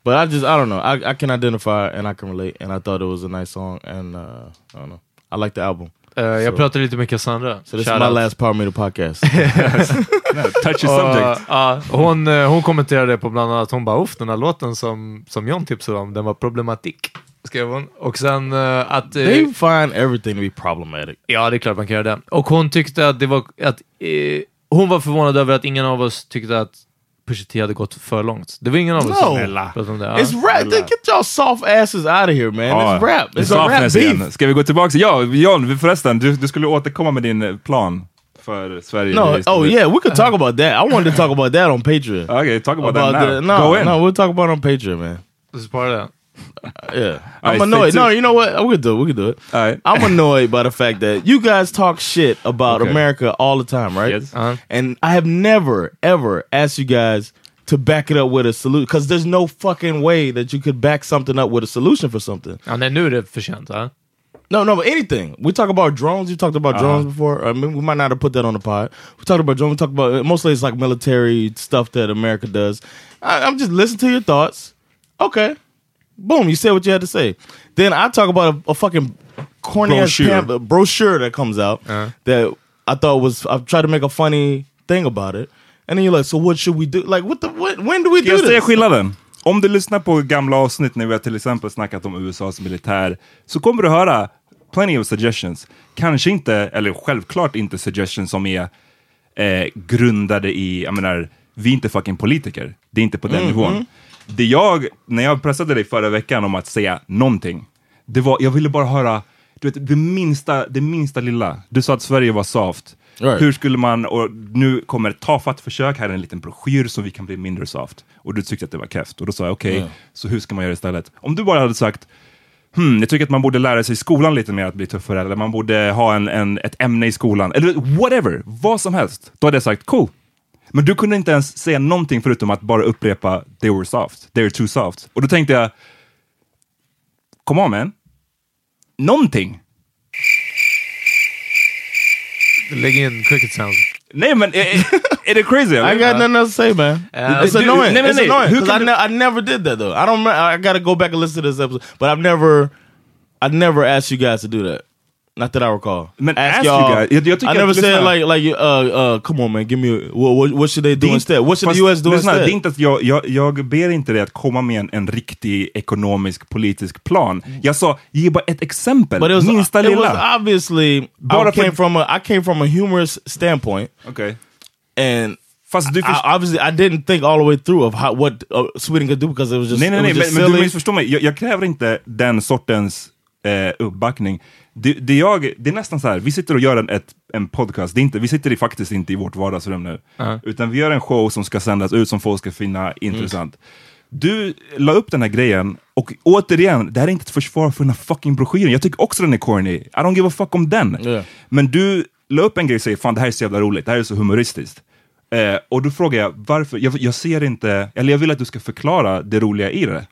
S1: But I just I don't know. I, I can identify and I can relate, and I thought it was a nice song, and uh, I don't know. I like the album.
S3: Eh, jag pratade lite med Cassandra.
S1: So this
S3: Shout
S1: is my
S3: out.
S1: last part of the podcast.
S2: Touchy
S3: Och,
S2: subject.
S3: ja, hon, eh, hon kommenterade på bland annat, hon bara uff, den här låten som, som John tipsade om, den var problematik. Skrev hon. Och sen eh, att...
S1: they find everything to be problematic.
S3: Ja, det är klart man kan göra det. Och hon tyckte att det var... Att, hon var förvånad över att ingen av oss tyckte att Pusha T hade gått för långt. Det var ingen av oss som
S1: No.
S3: pratade om det. Ja.
S1: It's rap. They get y'all soft asses out of here, man.
S2: Ja,
S1: It's rap.
S2: är
S1: It's a rap beef.
S2: igen. Ska vi gå tillbaka? Ja, John, förresten, du, du skulle återkomma med din eh, plan för Sverige.
S1: No, oh yeah, we could talk about that. I wanted to talk about that on Patreon.
S2: Okay, talk about,
S1: About
S2: that now.
S1: the- no,
S2: Go in.
S1: no, we'll talk about it on Patreon, man.
S3: Spara det.
S1: Yeah, I'm
S2: right,
S1: annoyed. No, you know what? We could do it. We could do it.
S2: All right.
S1: I'm annoyed by the fact that you guys talk shit about
S2: Okay.
S1: America all the time, right?
S2: Yes.
S3: Uh-huh.
S1: And I have never, ever asked you guys to back it up with a solution because there's no fucking way that you could back something up with a solution for something.
S3: Ja, nej, nu är det för sent. Huh?
S1: No, no, but anything. We talk about drones. You talked about drones before. I mean, we might not have put that on the pod. We talked about drones. We talked about mostly it's like military stuff that America does. I, I'm just listening to your thoughts. Okay, boom. You said what you had to say. Then I talk about a, a fucking corny ass
S2: Brochure.
S1: pamphlet, brochure that comes out that I thought was. I tried to make a funny thing about it, and then you're like, "So what should we do? Like, what the? What, when do we do
S2: jag
S1: this?"
S2: skillnaden? Om du lyssnar på gamla avsnitt när vi har till exempel snackat om USAs militär så kommer du höra plenty of suggestions. Kanske inte, eller självklart inte suggestions som är eh, grundade i, jag menar, vi är inte fucking politiker. Det är inte på den nivån. Det jag, när jag pressade dig förra veckan om att säga någonting, det var, jag ville bara höra du vet, det, minsta, det minsta lilla. Du sa att Sverige var soft.
S1: Right.
S2: Hur skulle man, och nu kommer ett tafatt försök, här är en liten broschyr så vi kan bli mindre soft. Och du tyckte att det var keft. Och då sa jag okej,
S1: Ja.
S2: så hur ska man göra istället? Om du bara hade sagt, hmm, jag tycker att man borde lära sig i skolan lite mer att bli tuffare, eller man borde ha en, en, ett ämne i skolan, eller whatever, vad som helst. Då hade jag sagt cool. Men du kunde inte ens säga någonting förutom att bara upprepa they were soft, they were too soft. Och då tänkte jag, come on man, någonting.
S3: Lägg in cricket sound.
S2: Nej men, är, det crazy?
S1: I got nothing else to say, man. it's
S2: du-
S1: annoying.
S2: nej, men
S1: it's
S2: nej,
S1: annoying because I, ne- I never did that though. I don't. I got to go back and listen to this episode, but I've never, I never asked you guys to do that. Not that I recall.
S2: Men ask you guys- jag- jag
S1: I never said like like uh uh come on man, give me what, what, should they do
S2: inte-
S1: instead? What should the US do
S2: lyssna,
S1: instead?
S2: Det är inte att jag, jag, jag ber inte dig att komma med en, en riktig ekonomisk politisk plan. Jag sa, ge bara ett exempel.
S1: but it was
S2: Minsta
S1: it was
S2: lilla.
S1: obviously
S2: Bara
S1: I came
S2: för-
S1: from a I came from a humorous standpoint,
S2: Okej.
S1: and
S2: Fast du
S1: I,
S2: förstår...
S1: obviously I didn't think all the way through of how what uh, Sweden could do because it was just
S2: Nej, nej,
S1: it
S2: nej,
S1: was
S2: men, men du missförstår mig. Jag, jag kräver inte den sortens eh, uppbackning. Det, det, jag, det är nästan så här, vi sitter och gör en, ett, en podcast, det är inte, vi sitter i, faktiskt inte i vårt vardagsrum nu. Utan vi gör en show som ska sändas ut som folk ska finna intressant. Du la upp den här grejen, och återigen, det här är inte ett försvar för den här fucking broschyren. Jag tycker också den är corny. I don't give a fuck om den.
S1: Yeah.
S2: Men du la upp en grej och säger fan det här är så jävla roligt, det här är så humoristiskt. Eh, och då frågar jag varför, jag, jag ser inte, eller jag vill att du ska förklara det roliga i det.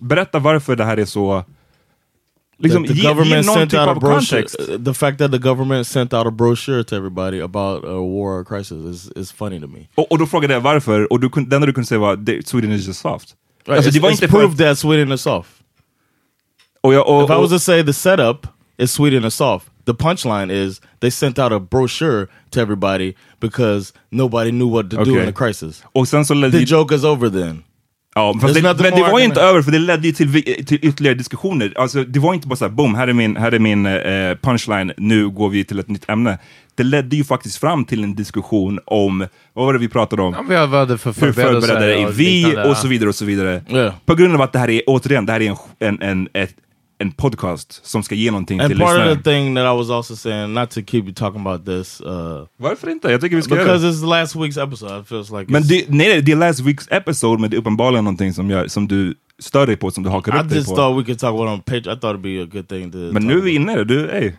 S2: Berätta varför det här är så... Liksom,
S1: the, the
S2: ge, ge
S1: government
S2: någon
S1: sent out a brochure.
S2: kontext.
S1: uh, The fact that the government sent out a brochure to everybody about a war or crisis is, is funny to me.
S2: Och, och då frågade jag varför, och du, det enda du kunde säga var "Det- Sweden is just soft.
S1: Right,
S2: Alltså,
S1: it's,
S2: det var
S1: it's
S2: inte för
S1: proof
S2: att-
S1: that Sweden is soft.
S2: Och jag, och,
S1: if I was to say the setup is Sweden is soft, the punchline is they sent out a brochure to everybody because nobody knew what to do in a crisis.
S2: och sen så
S1: The joke is over then.
S2: Ja, fast det, men det var ju inte över, för det ledde ju till, till ytterligare diskussioner. Alltså, det var inte bara såhär, boom, här är min, här är min eh, punchline, nu går vi till ett nytt ämne. Det ledde ju faktiskt fram till en diskussion om, vad var det vi pratade om?
S3: Ja, vi det för
S2: Hur
S3: förberedelser
S2: förberedda är vi och så vidare och så vidare.
S1: Yeah.
S2: På grund av att det här är, återigen, det här är en, en, en, ett, en podcast som ska ge någonting
S1: And
S2: till
S1: part of
S2: lyssnaren.
S1: the thing that I was also saying, not to keep you talking about this, uh,
S2: Varför inte? Jag tycker vi ska göra
S1: because
S2: det.
S1: it's last week's episode. It feels like
S2: Men det, nej, det är last weeks episode, men det är uppenbarligen någonting som, jag, som du stör dig på, som du hakar
S1: I
S2: upp dig
S1: just
S2: på.
S1: thought we could talk about on page. I thought it'd be a good thing to.
S2: Men nu är vi inne i du, ey.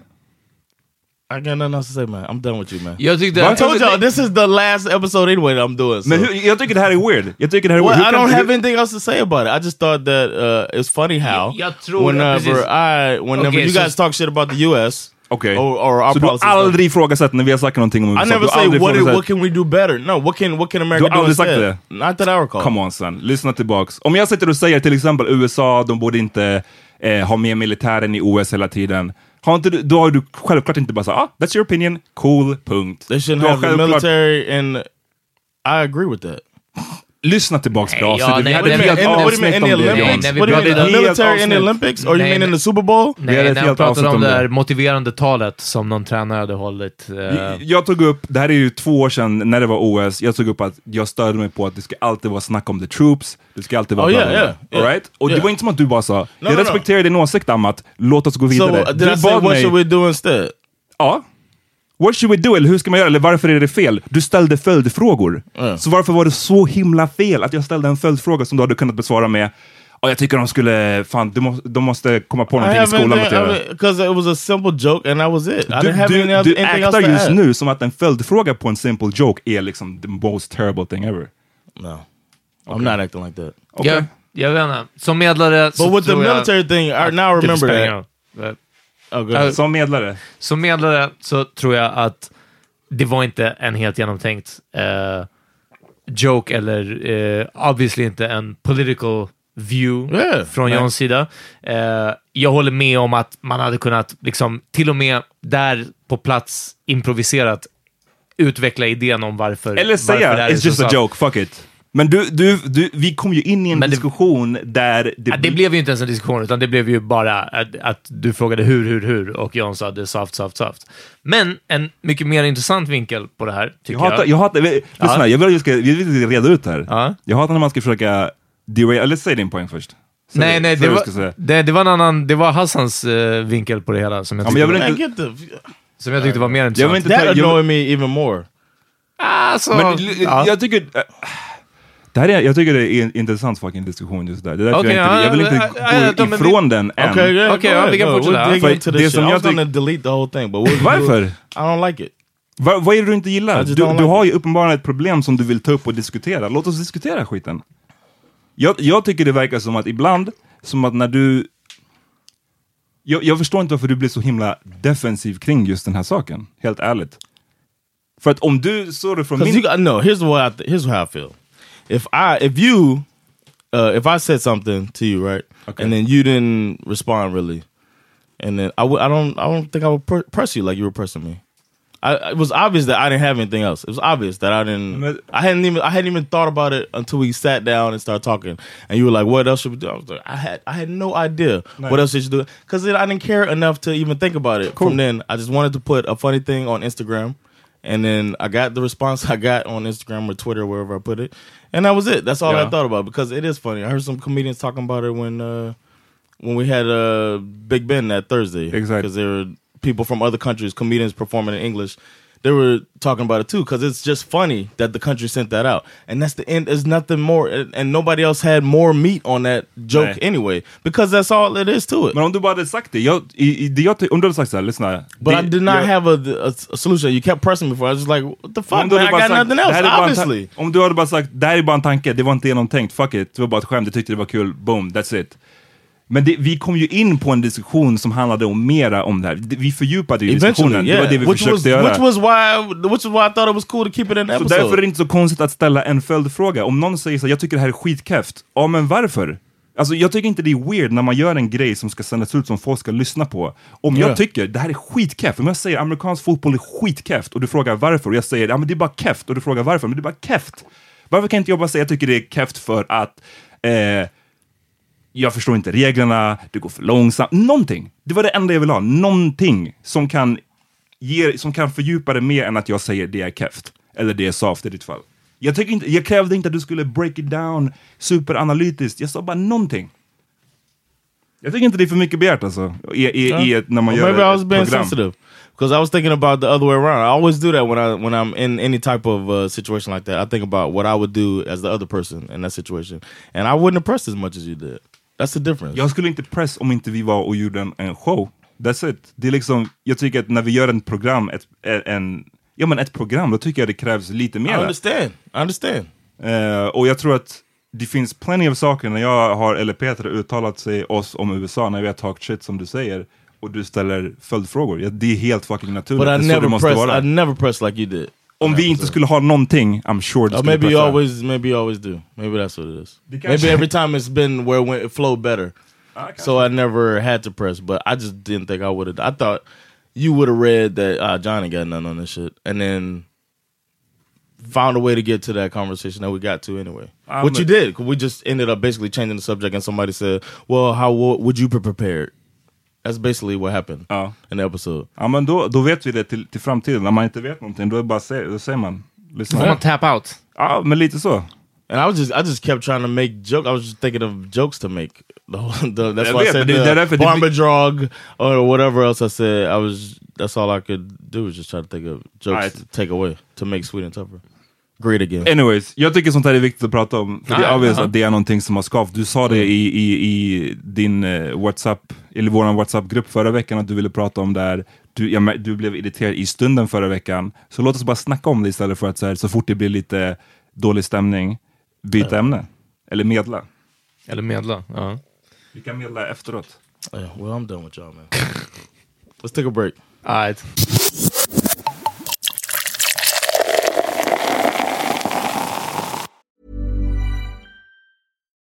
S1: I got nothing else to say, man. I'm done with you, man.
S3: Jag tyckte...
S1: I told y'all this is the last episode anyway that I'm doing. So.
S2: Men hur, jag tycker det här är weird. Jag tycker det här är
S1: Well,
S2: weird.
S1: I don't have anything else to say about it. I just thought that uh, it's funny how
S3: Jag tror-
S1: whenever. I, whenever
S3: Okay,
S1: you
S3: so-
S1: guys talk shit about the U.S.
S2: Okej.
S1: or, or our
S2: Så du har aldrig ifrågasatt när vi har sagt någonting om USA?
S1: I never say what,
S2: ifrågasatt-
S1: what can we do better. No, what can what can America
S2: Du har
S1: do
S2: aldrig sagt
S1: instead? Not that I recall.
S2: Come on son, lyssna tillbaks. Om jag sitter och säger till exempel USA, de borde inte eh, ha med militären i OS hela tiden. Har inte du, då har du självklart inte bara sagt ah, that's your opinion, cool, punkt.
S1: They
S2: har
S1: have the military, and I agree with that.
S2: Lyssna tillbaks på avsnittet. vi hade ett helt avsnitt om det.
S3: Vi
S1: the
S2: Helt
S1: military in the. Olympics? Or you mean in the Super Bowl?
S2: Hade
S3: Nej,
S2: ett
S3: när
S2: helt
S3: pratade om det där motiverande talet som någon tränare hade hållit. eh,
S2: Jag tog upp, det här är ju två år sedan när det var OS, jag tog upp att jag störde mig på att det ska alltid vara snack om the troops, det ska alltid vara
S1: Oh, yeah,
S2: right? Och det var inte som att du bara sa, jag respekterar din åsikt Amat, låt oss gå
S1: So
S2: vidare.
S1: uh, did I say what should we do instead?
S2: Ja. What should we do? Eller hur ska man göra? Eller varför är det fel? Du ställde följdfrågor.
S1: Mm.
S2: Så varför var det så himla fel att jag ställde en följdfråga som du hade kunnat besvara med Ja, jag tycker de skulle, fan, de, må, de måste komma på
S1: I
S2: någonting i skolan att göra.
S1: because it was a simple joke and that was it. I
S2: Du,
S1: didn't have
S2: du,
S1: any other,
S2: du actar just
S1: add.
S2: nu som att en följdfråga på en simple joke är liksom the most terrible thing ever.
S1: No, I'm not acting like that.
S2: Okej.
S3: jag, jag vet inte. Som medlare så
S1: But with the
S3: tror jag...
S1: military thing, I now remember that. Oh, go ahead.
S2: Som medlare.
S3: Som medlare så tror jag att det var inte en helt genomtänkt eh, joke eller eh, obviously inte en political view
S1: Yeah,
S3: från. Johns sida. Eh, jag håller med om att man hade kunnat, liksom, till och med där på plats improviserat, utveckla idén om varför.
S2: Eller
S3: varför
S2: säga,
S3: det här är
S2: it's
S3: så
S2: just a joke, fuck it. Men du, du, du, vi kom ju in i en
S3: det-
S2: diskussion där det,
S3: Ja, det blev ju inte ens en diskussion, utan det blev ju bara att, att du frågade hur, hur, hur och John sa det soft, soft, soft. Men en mycket mer intressant vinkel på det här, tycker
S2: Jag hatar, jag hatar, lyssna,
S3: Ja.
S2: jag vill att vi ska, vi vill reda ut det här.
S3: Ja.
S2: Jag hatar när man ska försöka derail, eller säg din poäng först. Säg
S3: Nej, nej, det var, det, det var en annan, det var Hassans eh, vinkel på det hela som jag
S2: Ja,
S3: tyckte,
S2: men jag vill
S3: var,
S2: inte,
S1: the,
S3: som jag tyckte var mer
S2: jag
S3: intressant.
S2: vill inte
S1: that
S2: ta, jag,
S1: annoyed me even more.
S3: Alltså,
S2: men
S3: ja.
S2: jag tycker, äh, det här är, jag tycker det är en intressant fucking diskussion just där. Det är därför
S3: Okej,
S2: jag, inte,
S3: ja,
S2: jag vill inte gå ifrån den än.
S1: Okay, yeah,
S3: Okay, vi kan fortsätta.
S1: We'll
S2: det som jag
S1: was gonna
S2: tyck-
S1: delete the whole thing, but we'll,
S2: Varför?
S1: I don't like it.
S2: Va, vad är det du inte gillar? Du,
S1: just
S2: du
S1: like
S2: har ju uppenbarligen ett problem som du vill ta upp och diskutera. Låt oss diskutera skiten. Jag, jag tycker det verkar som att ibland, som att när du... Jag, jag förstår inte varför du blir så himla defensiv kring just den här saken, helt ärligt. För att om du såg det från min...
S1: you got no. Here's what I here's how I feel. If I if you uh, if I said something to you right,
S2: Okay.
S1: and then you didn't respond really, and then I would I don't I don't think I would pr- press you like you were pressing me. I, it was obvious that I didn't have anything else. It was obvious that I didn't. I hadn't even I hadn't even thought about it until we sat down and started talking. And you were like, "What else should we do?" I was like, "I had I had no idea what else should do because I didn't care enough to even think about it." From then, I just wanted to put a funny thing on Instagram, and then I got the response I got on Instagram or Twitter, wherever I put it, and that was it. That's all
S2: Yeah.
S1: I thought about because it is funny. I heard some comedians talking about it when uh, when we had uh, Big Ben that Thursday,
S2: Exactly.
S1: because there were people from other countries, comedians performing in English. They were talking about it too because it's just funny that the country sent that out, and that's the end. There's nothing more, and, nobody else had more meat on that joke
S2: Nej.
S1: anyway because that's all it is to it.
S2: Men om du bara hade sagt det, jag, i, i, det jag, om du hade sagt såhär, lyssna.
S1: But
S2: det,
S1: I did not
S2: jag,
S1: have a, a, a solution. You kept pressing me for. I was just like, what the fuck, man? I got
S2: sagt,
S1: nothing
S2: "Det
S1: else. Obviously.
S2: Om du hade bara sagt, det här är bara en tanke, det var inte genomtänkt, fuck it, det var bara ett skämt, jag tyckte det var kul, boom, that's it. Men det, vi kom ju in på en diskussion som handlade om mera om det här. Vi fördjupade ju diskussionen,
S1: Eventually,
S2: det var
S1: yeah.
S2: det vi
S1: which
S2: försökte
S1: was
S2: göra.
S1: which was why which was why I thought it was cool to keep it in
S2: Så
S1: episode.
S2: därför är det inte så konstigt att ställa en följdfråga. Om någon säger så jag tycker det här är skitkräft. Ja, men varför? Alltså jag tycker inte det är weird när man gör en grej som ska sändas ut som folk ska lyssna på. Om jag
S1: Ja.
S2: tycker det här är skitkräft, om jag säger amerikansk fotboll är skitkräft och du frågar varför och jag säger ja men det är bara kräft och du frågar varför, men det är bara kräft. Varför kan inte jag bara säga jag tycker det är kräft för att eh, jag förstår inte reglerna, det går för långsamt, någonting. Det var det enda jag ville ha, någonting som kan, ge, som kan fördjupa det mer än att jag säger det är keft. Eller det är soft i ditt fall. Jag, tycker inte, jag krävde inte att du skulle break it down superanalytiskt, jag sa bara någonting. Jag tycker inte det är för mycket begärt alltså, i, i, i ett, när man
S1: Well,
S2: gör
S1: maybe I was being
S2: program.
S1: sensitive because I was thinking about the other way around. I always do that when I when I'm in any type of uh, situation like that. I think about what I would do as the other person in that situation, and I wouldn't pressed as much as you did. That's the difference.
S2: Jag skulle inte press om inte vi var och gjorde en, en show. That's it. Det är liksom, jag tycker att när vi gör ett program, ett, en, ja, men ett program, då tycker jag det krävs lite
S1: I
S2: mer.
S1: understand. I understand.
S2: Eh, och jag tror att det finns plenty av saker när jag har, eller Peter uttalat sig oss om USA, när vi har talk shit som du säger, och du ställer följdfrågor. Ja, det är helt fucking naturligt.
S1: But I never
S2: vara.
S1: I never pressed like you did.
S2: Om vi inte skulle ha någonting, I'm sure du
S1: Or
S2: skulle
S1: maybe you always, maybe you always do. Maybe that's what it is. Maybe every time it's been where it, went, it flowed better. so I never had to press, but I just didn't think I would have. I thought you would have read that uh, Johnny got none on this shit, and then found a way to get to that conversation that we got to anyway.
S2: Um,
S1: Which you did. 'cause We just ended up basically changing the subject, and somebody said, "Well, how wo- would you be prepared?" That's basically what happened
S2: Ja.
S1: in the episode.
S2: Ja, men då, då vet vi det till, till framtiden. När man inte vet någonting, då, är det bara säger, då säger man. Lyssna.
S3: Får man tap out?
S2: Ja, men lite så.
S1: And I was just, I just kept trying to make joke. I was just thinking of jokes to make. The, whole- the, that's why I said the
S2: det är därför det-
S1: Barmbadrog or whatever else I said. I was. That's all I could do was just try to think of jokes
S2: Right.
S1: to take away to make Sweden tougher, great again.
S2: Anyways, jag tycker sånt här är viktigt att prata om. För det
S3: Ja,
S2: är obvious
S3: ja.
S2: att det är någonting som har skavt. Du sa det i, i, i din eh, WhatsApp, eller vår WhatsApp-grupp förra veckan att du ville prata om det här. Du, jag, du blev irriterad i stunden förra veckan. Så låt oss bara snacka om det istället för att så, här, så fort det blir lite dålig stämning, byta ämne. Eller medla.
S3: Eller medla. Ja.
S2: Vi kan medla efteråt.
S1: Yeah, well, I'm done with y'all, man. Let's take a break.
S3: Alright.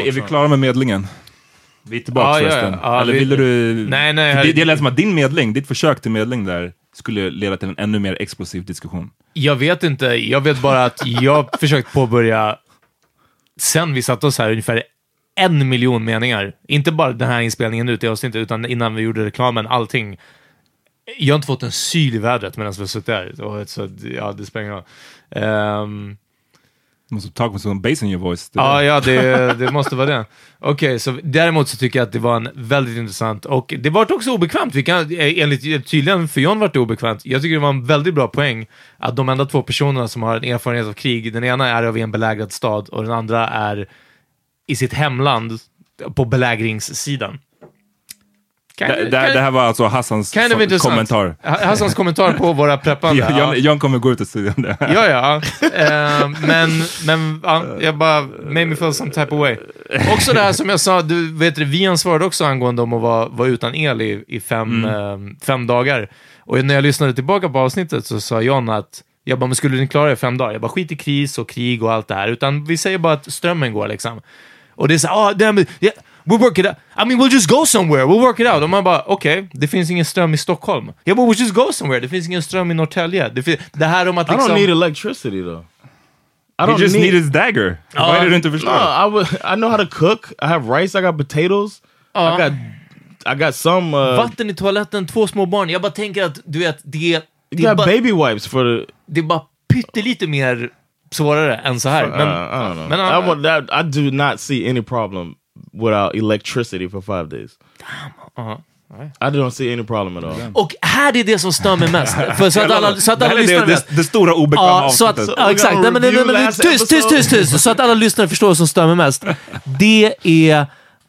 S2: Är vi klara med medlingen? Vi är tillbaka
S3: Ja, ja, ja.
S2: förresten.
S3: Ja,
S2: Eller
S3: vi-
S2: ville du...
S3: Nej, nej,
S2: det, det lät som att din medling, ditt försök till medling där, skulle leda till en ännu mer explosiv diskussion.
S3: Jag vet inte. Jag vet bara att jag försökt påbörja, sen vi satte oss här, ungefär en miljon meningar. Inte bara den här inspelningen ut i avsnittet, utan innan vi gjorde reklamen, allting. Jag har inte fått en syl i vädret medan vi har suttit här. Så, ja, det spelar ingen roll. Ehm,
S2: Måste talk with some bass in your voice. Det
S3: Ja,
S2: där.
S3: ja det, det måste vara det. Okej, så däremot så tycker jag att det var en väldigt intressant och det var också obekvämt. Vi kan, enligt, tydligen för John var det obekvämt. Jag tycker det var en väldigt bra poäng att de enda två personerna som har en erfarenhet av krig, den ena är av en belägrad stad och den andra är i sitt hemland på belägringssidan.
S2: Det, det, det här var alltså Hassans kommentar.
S3: Ha- Hassans kommentar på våra preppande.
S2: John,
S3: ja.
S2: John kommer gå ut och säga det.
S3: Ja, ja. Eh, men men ja, jag bara made me feel some type of way. Också det här som jag sa, du vet det, vi ansvarade också angående om att vara, vara utan el i, i fem, eh, fem dagar. Och när jag lyssnade tillbaka på avsnittet så sa John att jag bara, men skulle ni klara det i fem dagar? Jag bara, skit i kris och krig och allt det här. Utan vi säger bara att strömmen går liksom. Och det är så ah, damn it, yeah, we'll work it out. I mean, we'll just go somewhere, we'll work it out. Och man bara, okej, det finns ingen ström i Stockholm. Ja, but we'll just go somewhere. Det finns ingen ström i Norrtälje. Det, det här om att
S1: I
S3: liksom...
S1: don't need electricity though. I
S2: He
S1: don't
S2: just
S1: need,
S2: needed his dagger. Är det du inte förstår?
S1: No, I would. I know how to cook. I have rice. I got potatoes. I got. I got some. Uh,
S3: Vatten i toaletten, två små barn. Jag bara tänker att du vet, det, det,
S1: you got
S3: bara,
S1: baby wipes for the.
S3: det är bara pyttelite mer svårare än så här. Men,
S1: uh, I don't know.
S3: men,
S1: I,
S3: uh,
S1: want that, I do not see any problem without electricity for five days.
S3: uh-huh.
S1: I don't see any problem at all.
S3: och här är det som stör mig mest. För så att alla, så att alla lyssnare
S2: det,
S3: vet.
S2: det, det stora obekväma
S3: Ja, så att, ja, exakt. Nej, men, nej, men, tyst, tyst, tyst, tyst. Så att alla lyssnare förstår vad som stör mig mest. Det är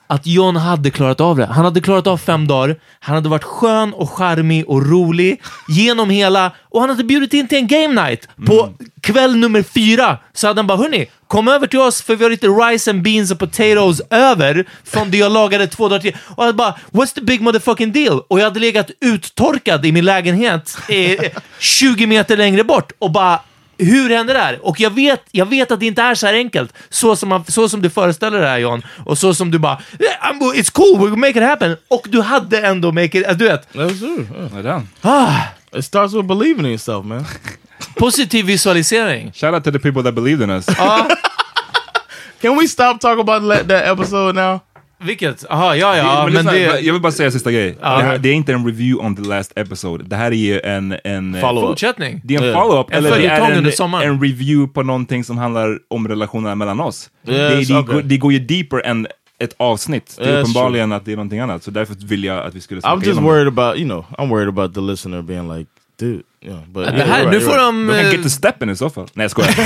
S3: att John hade klarat av det. Han hade klarat av fem dagar. Han hade varit skön och charmig och rolig genom hela... Och han hade bjudit in till en game night på kväll nummer fyra. Så hade han bara, hörni, kom över till oss för vi har lite rice and beans och potatoes över från det jag lagade två dagar till. Och jag bara, what's the big motherfucking deal? Och jag hade legat uttorkad i min lägenhet eh, 20 meter längre bort och bara hur hände det här? Och jag vet, jag vet att det inte är så här enkelt, så som, man, så som du föreställer det här John, och så som du bara "Yeah, “It's cool, we'll make it happen” och du hade ändå make it, du vet,
S1: That's true. yeah.
S3: Ah,
S1: It starts with believing in yourself, man.
S3: positiv visualisering.
S2: Shout out to the people that believed in us.
S1: Can we stop talking about that episode now?
S3: Vilket? Aha, ja, ja,
S2: men
S3: men,
S2: lyssna,
S3: det...
S2: Jag vill bara säga en sista grej.
S3: Ja.
S2: det, här, det är inte en review on the last episode. Det här är ju en... en eh.
S3: Fortsättning.
S2: Det är en follow-up,
S3: En
S2: eller det är en, en review på någonting som handlar om relationerna mellan oss.
S1: Yes,
S2: det, det,
S1: okay.
S2: går, det går ju deeper än ett avsnitt. Det är
S1: Yes,
S2: uppenbarligen att det är någonting annat. Så därför vill jag att vi skulle
S1: I'm
S2: snacka
S1: just
S2: igenom det.
S1: worried about you know. I'm worried about the listener being like, dude. Yeah, but
S3: Det här,
S1: you're
S3: nu
S1: right,
S3: får
S1: you're
S3: de
S2: De kan
S3: eh,
S2: get to steppen i så fall. Nej jag skojar.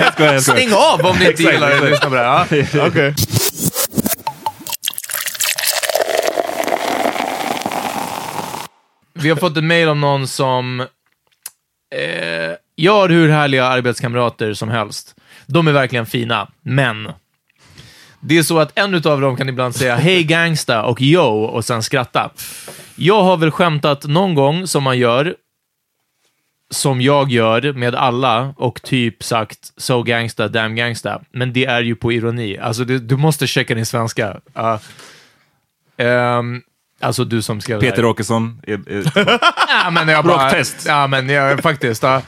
S2: jag skojar, jag skojar.
S3: stäng av om ni inte gillar det. Lyssna på det. Ja.
S1: right. Okay.
S3: Vi har fått ett mail om någon som... Eh, jag har hur härliga arbetskamrater som helst. De är verkligen fina, men... Det är så att en av dem kan ibland säga hej gangsta och yo och sen skratta. Jag har väl skämtat någon gång som man gör, som jag gör med alla och typ sagt so gangsta, damn gangsta. Men det är ju på ironi. Alltså, det, du måste checka din svenska. Uh, um, alltså du som skrev.
S2: Peter Åkesson. Är, är,
S3: Ja, men jag bara,
S2: Rocktest.
S3: Ja, men jag, faktiskt. Ja.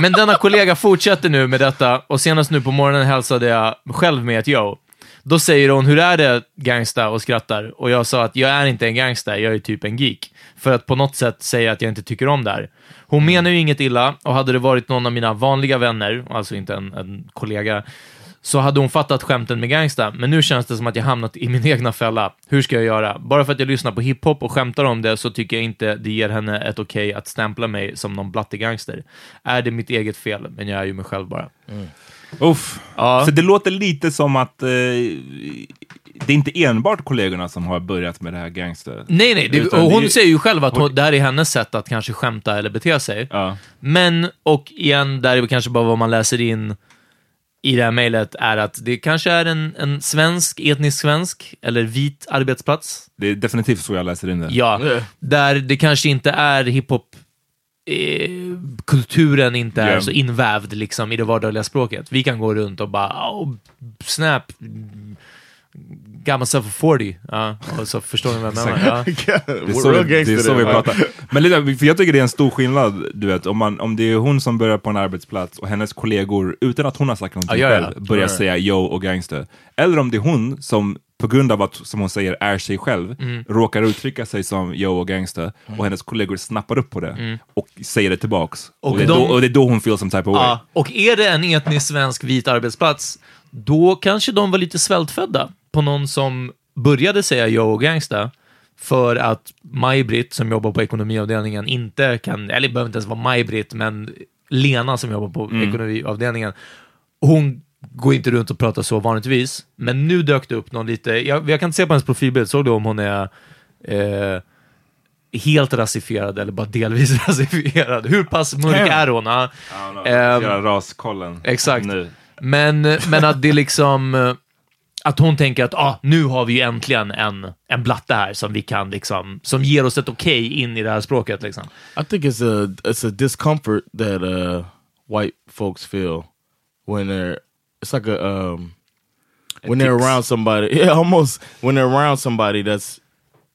S3: Men denna kollega fortsätter nu med detta och senast nu på morgonen hälsade jag själv med ett yo. Då säger hon, hur är det gangsta? och skrattar. Och jag sa att jag är inte en gangsta, jag är typ en geek. För att på något sätt säga att jag inte tycker om det här. Hon menar ju inget illa och hade det varit någon av mina vanliga vänner, alltså inte en, en kollega, så hade hon fattat skämten med gangsta, men nu känns det som att jag hamnat i min egna fälla. Hur ska jag göra? Bara för att jag lyssnar på hiphop och skämtar om det så tycker jag inte det ger henne ett okej att stämpla mig som någon blattig gangster. Är det mitt eget fel? Men jag är ju mig själv bara.
S2: Uff.
S3: Ja.
S2: Så det låter lite som att eh, det är inte enbart kollegorna som har börjat med det här gangster.
S3: Nej, nej, det, och hon
S2: det-
S3: säger ju själv att hon, det här är hennes sätt att kanske skämta eller bete sig.
S2: Ja.
S3: Men, och igen, där är det kanske bara vad man läser in i det här mejlet är att det kanske är en, en svensk, etnisk svensk, eller vit arbetsplats.
S2: Det är definitivt så jag läser in det.
S3: Ja, där det kanske inte är hiphop eh, kulturen inte är
S2: Ja.
S3: så invävd liksom, i det vardagliga språket. Vi kan gå runt och bara oh, snap, got myself a 40. Ja, och så förstår ni vad jag menar. Ja.
S2: Det är så, vi, det är
S1: gangster
S2: så vi pratar. Men lite, för jag tycker det är en stor skillnad, du vet, om, man, om det är hon som börjar på en arbetsplats och hennes kollegor, utan att hon har sagt någonting
S3: Ja, ja, ja.
S2: själv, börjar säga yo och gangster. Eller om det är hon som på grund av att, som hon säger, är sig själv,
S3: Mm.
S2: råkar uttrycka sig som yo och gangsta, och hennes kollegor snappar upp på det och säger det tillbaks. Och,
S3: Mm. Och
S2: det, är
S3: de-
S2: då, och det är då hon feels some type of way.
S3: Och är det en etnisk svensk vit arbetsplats, då kanske de var lite svältfödda på någon som började säga yo och gangsta för att Maj-Britt, som jobbar på ekonomiavdelningen, inte kan, eller det behöver inte ens vara Maj-Britt, men Lena som jobbar på
S2: Mm.
S3: ekonomiavdelningen, hon går inte runt och pratar så vanligtvis, men nu dök det upp någon lite, jag, jag kan inte se på hennes profilbild, såg du om hon är eh, helt rasifierad eller bara delvis rasifierad? Hur pass mörk är hon? Ja. Ehm,
S2: Göra raskollen.
S3: Exakt.
S2: Nu.
S3: Men, men att det liksom... Att hon tänker att ah, nu har vi ju äntligen en, en blatte här som vi kan liksom, som ger oss ett okej in i det här språket liksom.
S1: I think it's a it's a discomfort that uh, white folks feel when they're. It's like a um, when they're around somebody. Yeah, almost when they're around somebody that's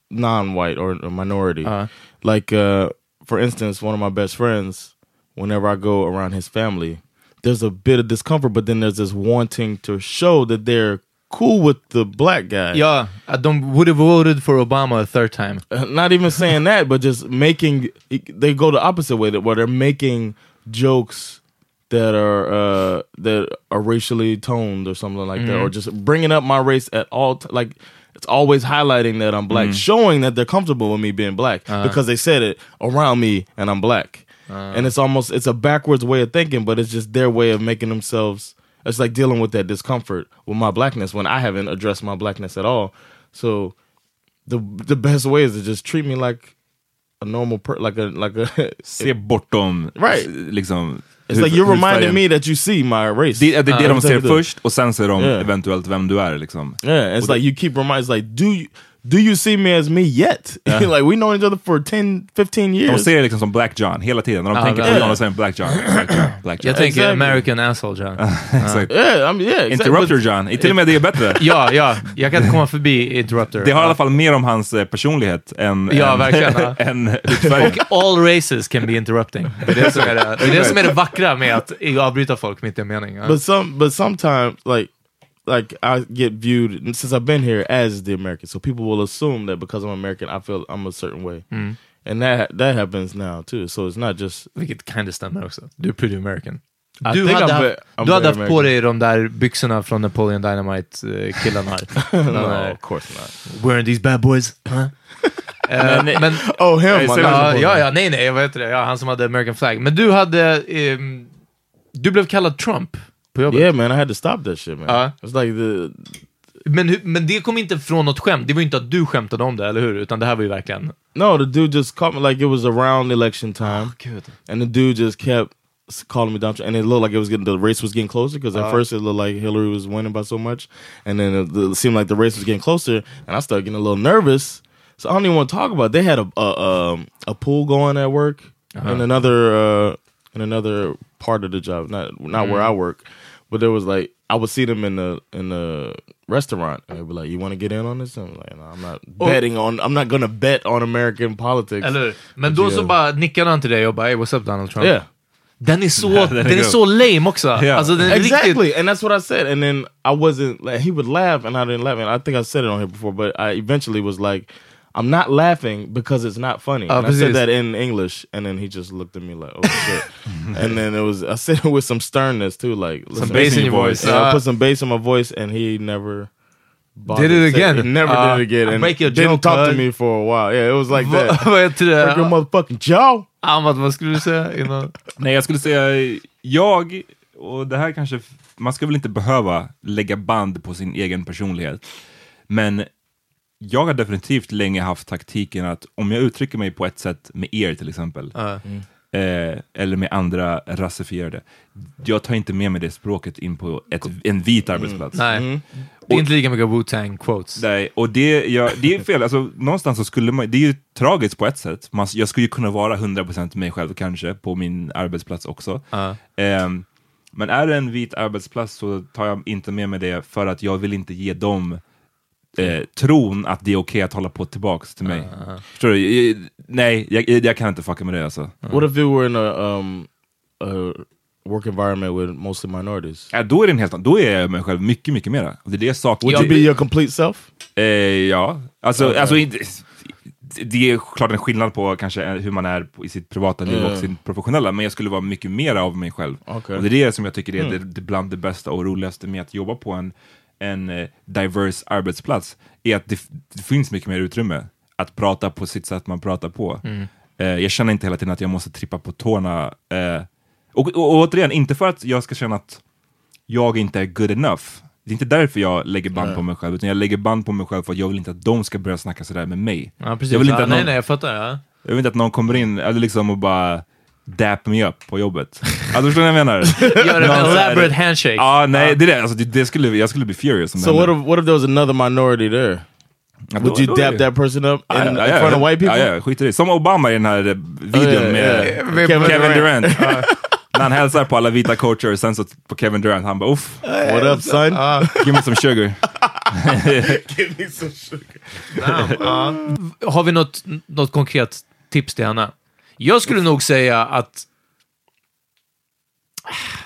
S1: non-white or a minority.
S3: Uh-huh.
S1: Like uh, for instance, one of my best friends. Whenever I go around his family, there's a bit of discomfort, but then there's this wanting to show that they're cool with the black guy.
S3: Ja, att de would have voted for Obama a third time.
S1: Uh, not even saying that, but just making they go the opposite way that where they're making jokes that are uh, that are racially toned or something like that, or just bringing up my race at all. T- like it's always highlighting that I'm black, showing that they're comfortable with me being black because they said it around me and I'm black. And it's almost it's a backwards way of thinking, but it's just their way of making themselves. It's like dealing with that discomfort with my blackness when I haven't addressed my blackness at all. So the the best way is to just treat me like a normal per like a like a
S2: Se bortom,
S1: Right.
S2: liksom.
S1: it's like you're reminding me that you see my race.
S2: Det, det är det
S1: Uh,
S2: de ser
S1: exactly.
S2: först, och sen ser de
S1: Yeah.
S2: eventuellt vem du är. Liksom.
S1: Yeah, it's
S2: Och
S1: like you keep reminding. It's like do you do you see me as me yet? like we know each other for 10, 15
S2: De
S1: years.
S2: ser det liksom som Black John hela tiden. När de
S3: Ja,
S2: tänker på
S3: verkligen.
S2: John säger Black John. Black John, Black John.
S3: Jag tänker
S1: Exactly.
S3: American asshole John.
S2: Exakt.
S1: yeah, I mean, yeah, exactly.
S2: Interrupter
S1: But-
S2: John, till och med det är bättre.
S3: Ja, ja, jag kan inte komma förbi Interrupter.
S2: Det har i alla fall mer om hans eh, personlighet än,
S3: Ja,
S2: än,
S3: verkligen, ja.
S2: än hudfärgen.
S3: Och all races can be interrupting. Det är det som är det, det, är det, som är det vackra med att avbryta folk mitt i en mening. Ja.
S1: But some, but sometimes, like, like I get viewed since I've been here as the American, so people will assume that because I'm American, I feel I'm a certain way, and that that happens now too. So it's not just
S3: Vilket kind of stämmer också. Du är pretty American.
S1: I
S3: Du
S1: think
S3: hade, haft,
S1: I'm
S3: du hade haft på dig de där byxorna från Napoleon Dynamite-killarna här.
S1: No,
S3: där,
S1: of course not.
S3: Wearing these bad boys. Huh? Eh, men,
S1: Oh, him!
S2: Nej,
S1: my
S2: säg
S1: God.
S3: ja, ja, ja, nej, nej, jag vet det. Ja, han som hade American flag. Men du hade... ehm, du blev kallad Trump på jobbet.
S1: Yeah, man, I had to stop that shit, man.
S3: Uh.
S1: it's like the
S3: Men, men det kom inte från något skämt. Det var ju inte att du skämtade om det, eller hur? Utan det här var ju verkligen...
S1: no, the dude just called me like it was around election time,
S3: Gud.
S1: and the dude just kept calling me Trump, and it looked like it was getting the race was getting closer because at first it looked like Hillary was winning by so much, and then it, it seemed like the race was getting closer, and I started getting a little nervous. So I don't even want to talk about. It. They had a a, um, a pool going at work, in another uh, in another part of the job, not not where mm-hmm. I work, but there was like I would see them in the in the restaurant, and they'd be like, "You want to get in on this?" And I'm like, no, "I'm not oh. betting on. I'm not gonna bet on American politics."
S3: Eller? Men då så
S1: Yeah.
S3: bara nickade han till dig och bara hey, what's up Donald Trump?
S1: Yeah.
S3: Den är så,
S2: Den är
S3: den är så lame också.
S2: Ja.
S3: Alltså, den
S1: exactly
S3: riktigt...
S1: and that's what i said and then i wasn't like he would laugh and i didn't laugh and i think i said it on here before but i eventually was like i'm not laughing because it's not funny
S3: Ah,
S1: and i said that in english and then he just looked at me like oh shit and then it was i said it with some sternness too like
S3: Some bass in your voice.
S1: yeah, i
S3: Ah.
S1: put some bass in my voice and he never
S3: Did it again?
S1: he never
S3: Ah,
S1: did it again
S3: I
S1: and
S3: break your
S1: didn't
S3: joke,
S1: talk to me for a while yeah it was like that
S3: Vad heter
S1: Break your
S3: det?
S1: motherfucking jaw
S3: Ahmad, vad skulle du säga innan?
S2: Nej, jag skulle säga jag, och det här kanske, man ska väl inte behöva lägga band på sin egen personlighet. Men jag har definitivt länge haft taktiken att om jag uttrycker mig på ett sätt med er till exempel,
S3: Ja.
S2: eh, eller med andra rasifierade, jag tar inte med mig det språket in på ett, en vit arbetsplats.
S3: Nej. Det är inte lika mycket Wu-Tang quotes.
S2: Nej, och det, ja, det är fel. Alltså, någonstans så skulle man, det är ju tragiskt på ett sätt. Man, jag skulle ju kunna vara 100% mig själv kanske på min arbetsplats också.
S3: Ja.
S2: Ehm, men är det en vit arbetsplats så tar jag inte med mig det för att jag vill inte ge dem eh, tron att det är okej att hålla på tillbaks till mig. Förstår du? Nej, jag, jag kan inte fucka med det alltså.
S1: What if you were in a um a work environment with mostly minorities?
S2: Ja, då är det en helt annan, då är jag mig själv mycket, mycket mera. Det är det jag saknar.
S1: Would you be your complete self?
S2: Eh, ja, alltså,
S1: Okay.
S2: alltså inte, det är klart en skillnad på kanske hur man är på- i sitt privata liv
S1: Mm.
S2: och sitt professionella, men jag skulle vara mycket mer av mig själv.
S1: Okej.
S2: Och det är det som jag tycker är
S1: Mm.
S2: det, det bland det bästa och roligaste med att jobba på en, en eh, diverse arbetsplats, är att det, det finns mycket mer utrymme att prata på sitt sätt man pratar på.
S3: Mm.
S2: Eh, jag känner inte hela tiden att jag måste trippa på tårna. Eh, och, och, och återigen, inte för att jag ska känna att jag inte är good enough. Det är inte därför jag lägger band
S3: Nej.
S2: på mig själv, utan jag lägger band på mig själv för att jag vill inte att de ska börja snacka sådär med mig.
S3: Ja, precis.
S2: Jag vill inte
S3: ja,
S2: att
S3: nej,
S2: någon,
S3: nej, jag fattar. Ja.
S2: jag vill inte att någon kommer in eller liksom och bara dap me up på jobbet. Alltså förstår ni vad jag menar?
S3: Gör en elaborate handshake.
S2: Ja, nej, det är det. Alltså, det, det skulle, jag skulle bli furious. om det
S1: So what if, what if there was another minority there? Would
S2: då-
S1: you
S2: det-
S1: that person up in,
S2: Ja, ja,
S1: in
S2: ja,
S1: front of white people?
S2: Ja, ja, skit i det. Som Obama i den här videon
S1: Ja, ja,
S2: med
S1: ja.
S2: Kevin,
S1: Durant.
S2: Durant. När han hälsar på alla vita coacher och sen så på Kevin Durant, han bara uff.
S1: What up son?
S2: Give me some sugar.
S1: Give me some sugar.
S3: Ja. Har vi något, något konkret tips till henne? Jag skulle nog säga att...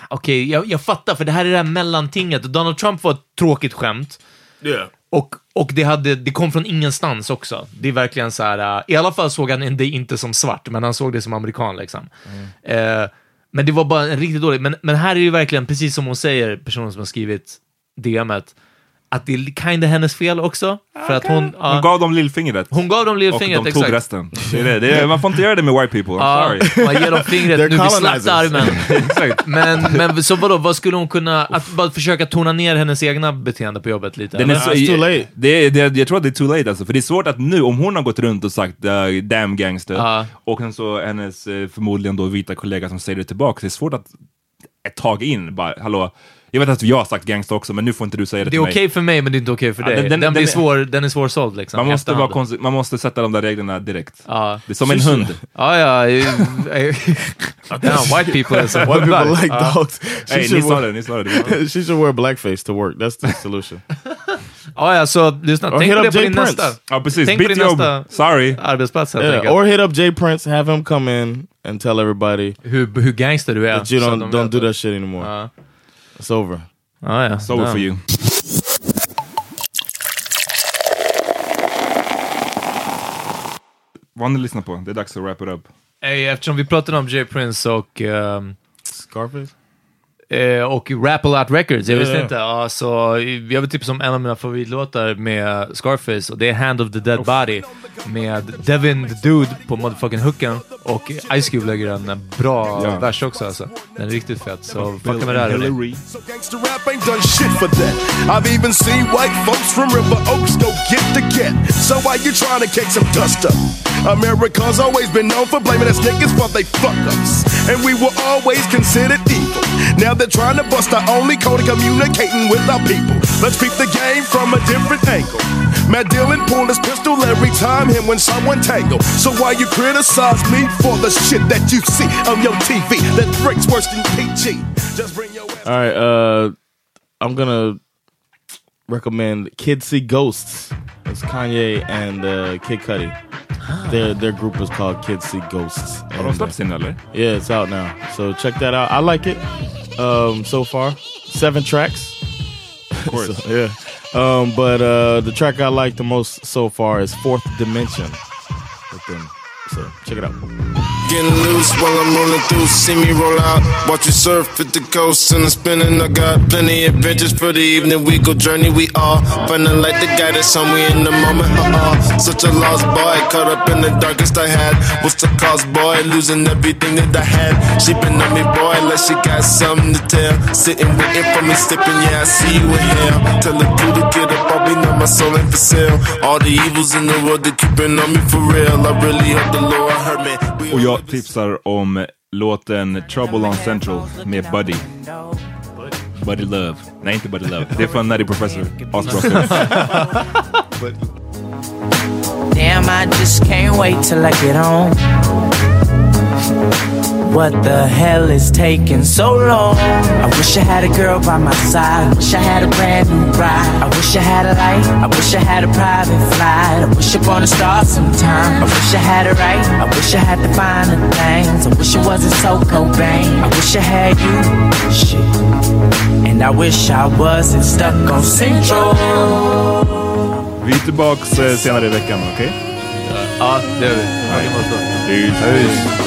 S3: Okej, jag, jag fattar, för det här är det här mellantinget. Donald Trump var ett tråkigt skämt.
S1: Yeah.
S3: Och, och det, hade, det kom från ingenstans också. Det är verkligen så här... äh, I alla fall såg han det inte som svart, men han såg det som amerikan. Liksom. Eh, men det var bara en riktigt dålig... Men, men här är det verkligen, precis som hon säger, personen som har skrivit DMet, att det är kinda hennes fel också. För att hon... ja.
S2: Hon gav dem lillfingret.
S3: Hon gav dem lillfingret,
S2: Och de
S3: exakt.
S2: tog resten. Det är det. Det är, man får inte göra det med white people, I'm
S3: Ja,
S2: sorry.
S3: man ger dem fingret, nu vi slaktar armen.
S2: Exakt.
S3: Men, men så vadå, vad skulle hon kunna, att bara försöka tona ner hennes egna beteende på jobbet lite?
S2: Den är så,
S1: too late.
S2: Det, är- det, jag tror att det är too late alltså, för det är svårt att nu, om hon har gått runt och sagt uh, damn gangster, och sen så hennes eh, förmodligen då vita kollega som säger det tillbaka, det är svårt att ett tag in bara, hallå, jag vet att jag har sagt gangster också, men nu får inte du säga det,
S3: Det är
S2: till
S3: okej
S2: mig.
S3: för mig, men det är inte okej för
S2: Ja,
S3: dig.
S2: den-
S3: Den,
S2: den-
S3: blir
S2: är-
S3: svår, den är svårsåld liksom.
S2: Man måste, vara man måste sätta de där reglerna direkt.
S3: Ja.
S2: Det är som en hund.
S3: Ja, ja. Damn, white people är så
S1: White people like
S3: Ja.
S1: dogs. She
S2: Hey, ni
S1: should
S2: sa
S1: wear-
S2: det, ni sa det. det. är
S1: she should wear blackface to work. That's the solution.
S3: Ja, ja, så lyssna.
S1: Or
S3: Tänk på
S1: hit
S3: det
S1: up
S3: på din
S1: Jay
S3: nästa.
S1: Prince.
S2: Ja precis,
S3: Tänk på din nästa
S2: Sorry.
S3: arbetsplats helt
S1: yeah. Or hit up Jay Prince, have him come in and tell everybody
S3: Hur, hur gangster du är.
S1: that you don't don't do
S3: det.
S1: that shit anymore. It's over.
S3: ja. ja.
S2: It's over
S3: Ja.
S2: for you. Vad ni lyssnar på? Det är dags att wrap it up.
S3: Ey, eftersom vi pratade om Jay Prince och, ehm,
S1: Scarface?
S3: Eh, och Rap A Lot Records, jag visste
S1: Ja, ja.
S3: inte. Ja, så jag vill tipsa om en av mina favoritlåtar med Scarface och det är Hand of the Dead Body med Devin the Dude på motherfucking hooken och Ice Cube lägger en bra
S2: Ja.
S3: vers också alltså. Den är riktigt fet, så fucka med det här.
S2: Hillary.
S5: I've even seen white folks from River Oaks go get to get. So why you trying to kick some dust up? America's always been known for blaming us niggas for they fuck ups. And we were always considered evil. Now they're trying to bust our only code of communicating with our people. Let's peep the game from a different angle. Matt Dillon pulled his pistol every time him when someone tangle. So why you criticize me for the shit that you see on your TV that breaks worse than PG? Just bring your
S1: All right, uh, I'm gonna recommend Kids See Ghosts. It's Kanye and uh, Kid Cudi. Their their group is called Kids See Ghosts.
S2: Har de släppts in eller?
S1: yeah, it's out now. So check that out. I like it. Um, so far, seven tracks.
S2: Of course.
S1: So, yeah. Um, but uh, the track I like the most so far is Fourth Dimension. Them. So check it out.
S6: Getting loose while I'm rolling through. See me roll out. Watch you surf at the coast and I'm spinning. I got plenty adventures for the evening. We go journey. We all running like the guy that's on me in the moment. Uh-uh. Such a lost boy, caught up in the darkest I had. What's the cause, boy? Losing everything that I had. She been on me, boy, like she got something to tell. Sitting waiting for me, slipping. Yeah, I see you in hell. Tell the crew to get up. All we know my soul ain't for sale. All the evils in the world, they keeping on me for real. I really hope the Lord heard me.
S2: Och jag tipsar om låten Trouble on Central med Buddy. Buddy Love. Nej, inte Buddy Love. Det är från Nutty Professor. Asbra.
S4: Damn, I just can't wait till I get home.
S7: What the hell is taking so long? I wish I had a girl by my side. I wish I had a brand new ride. I wish I had a light. I wish I had a private flight. I wish upon a star sometime. I wish I had it right. I wish I had the finer things. I wish it wasn't so Cobain. I wish I had you. Shit. And I wish I wasn't stuck on Central.
S2: Vi är tillbaks eh, senare i veckan, okej?
S3: Ja, det gör vi. Ja, det måste vara.
S2: Peace.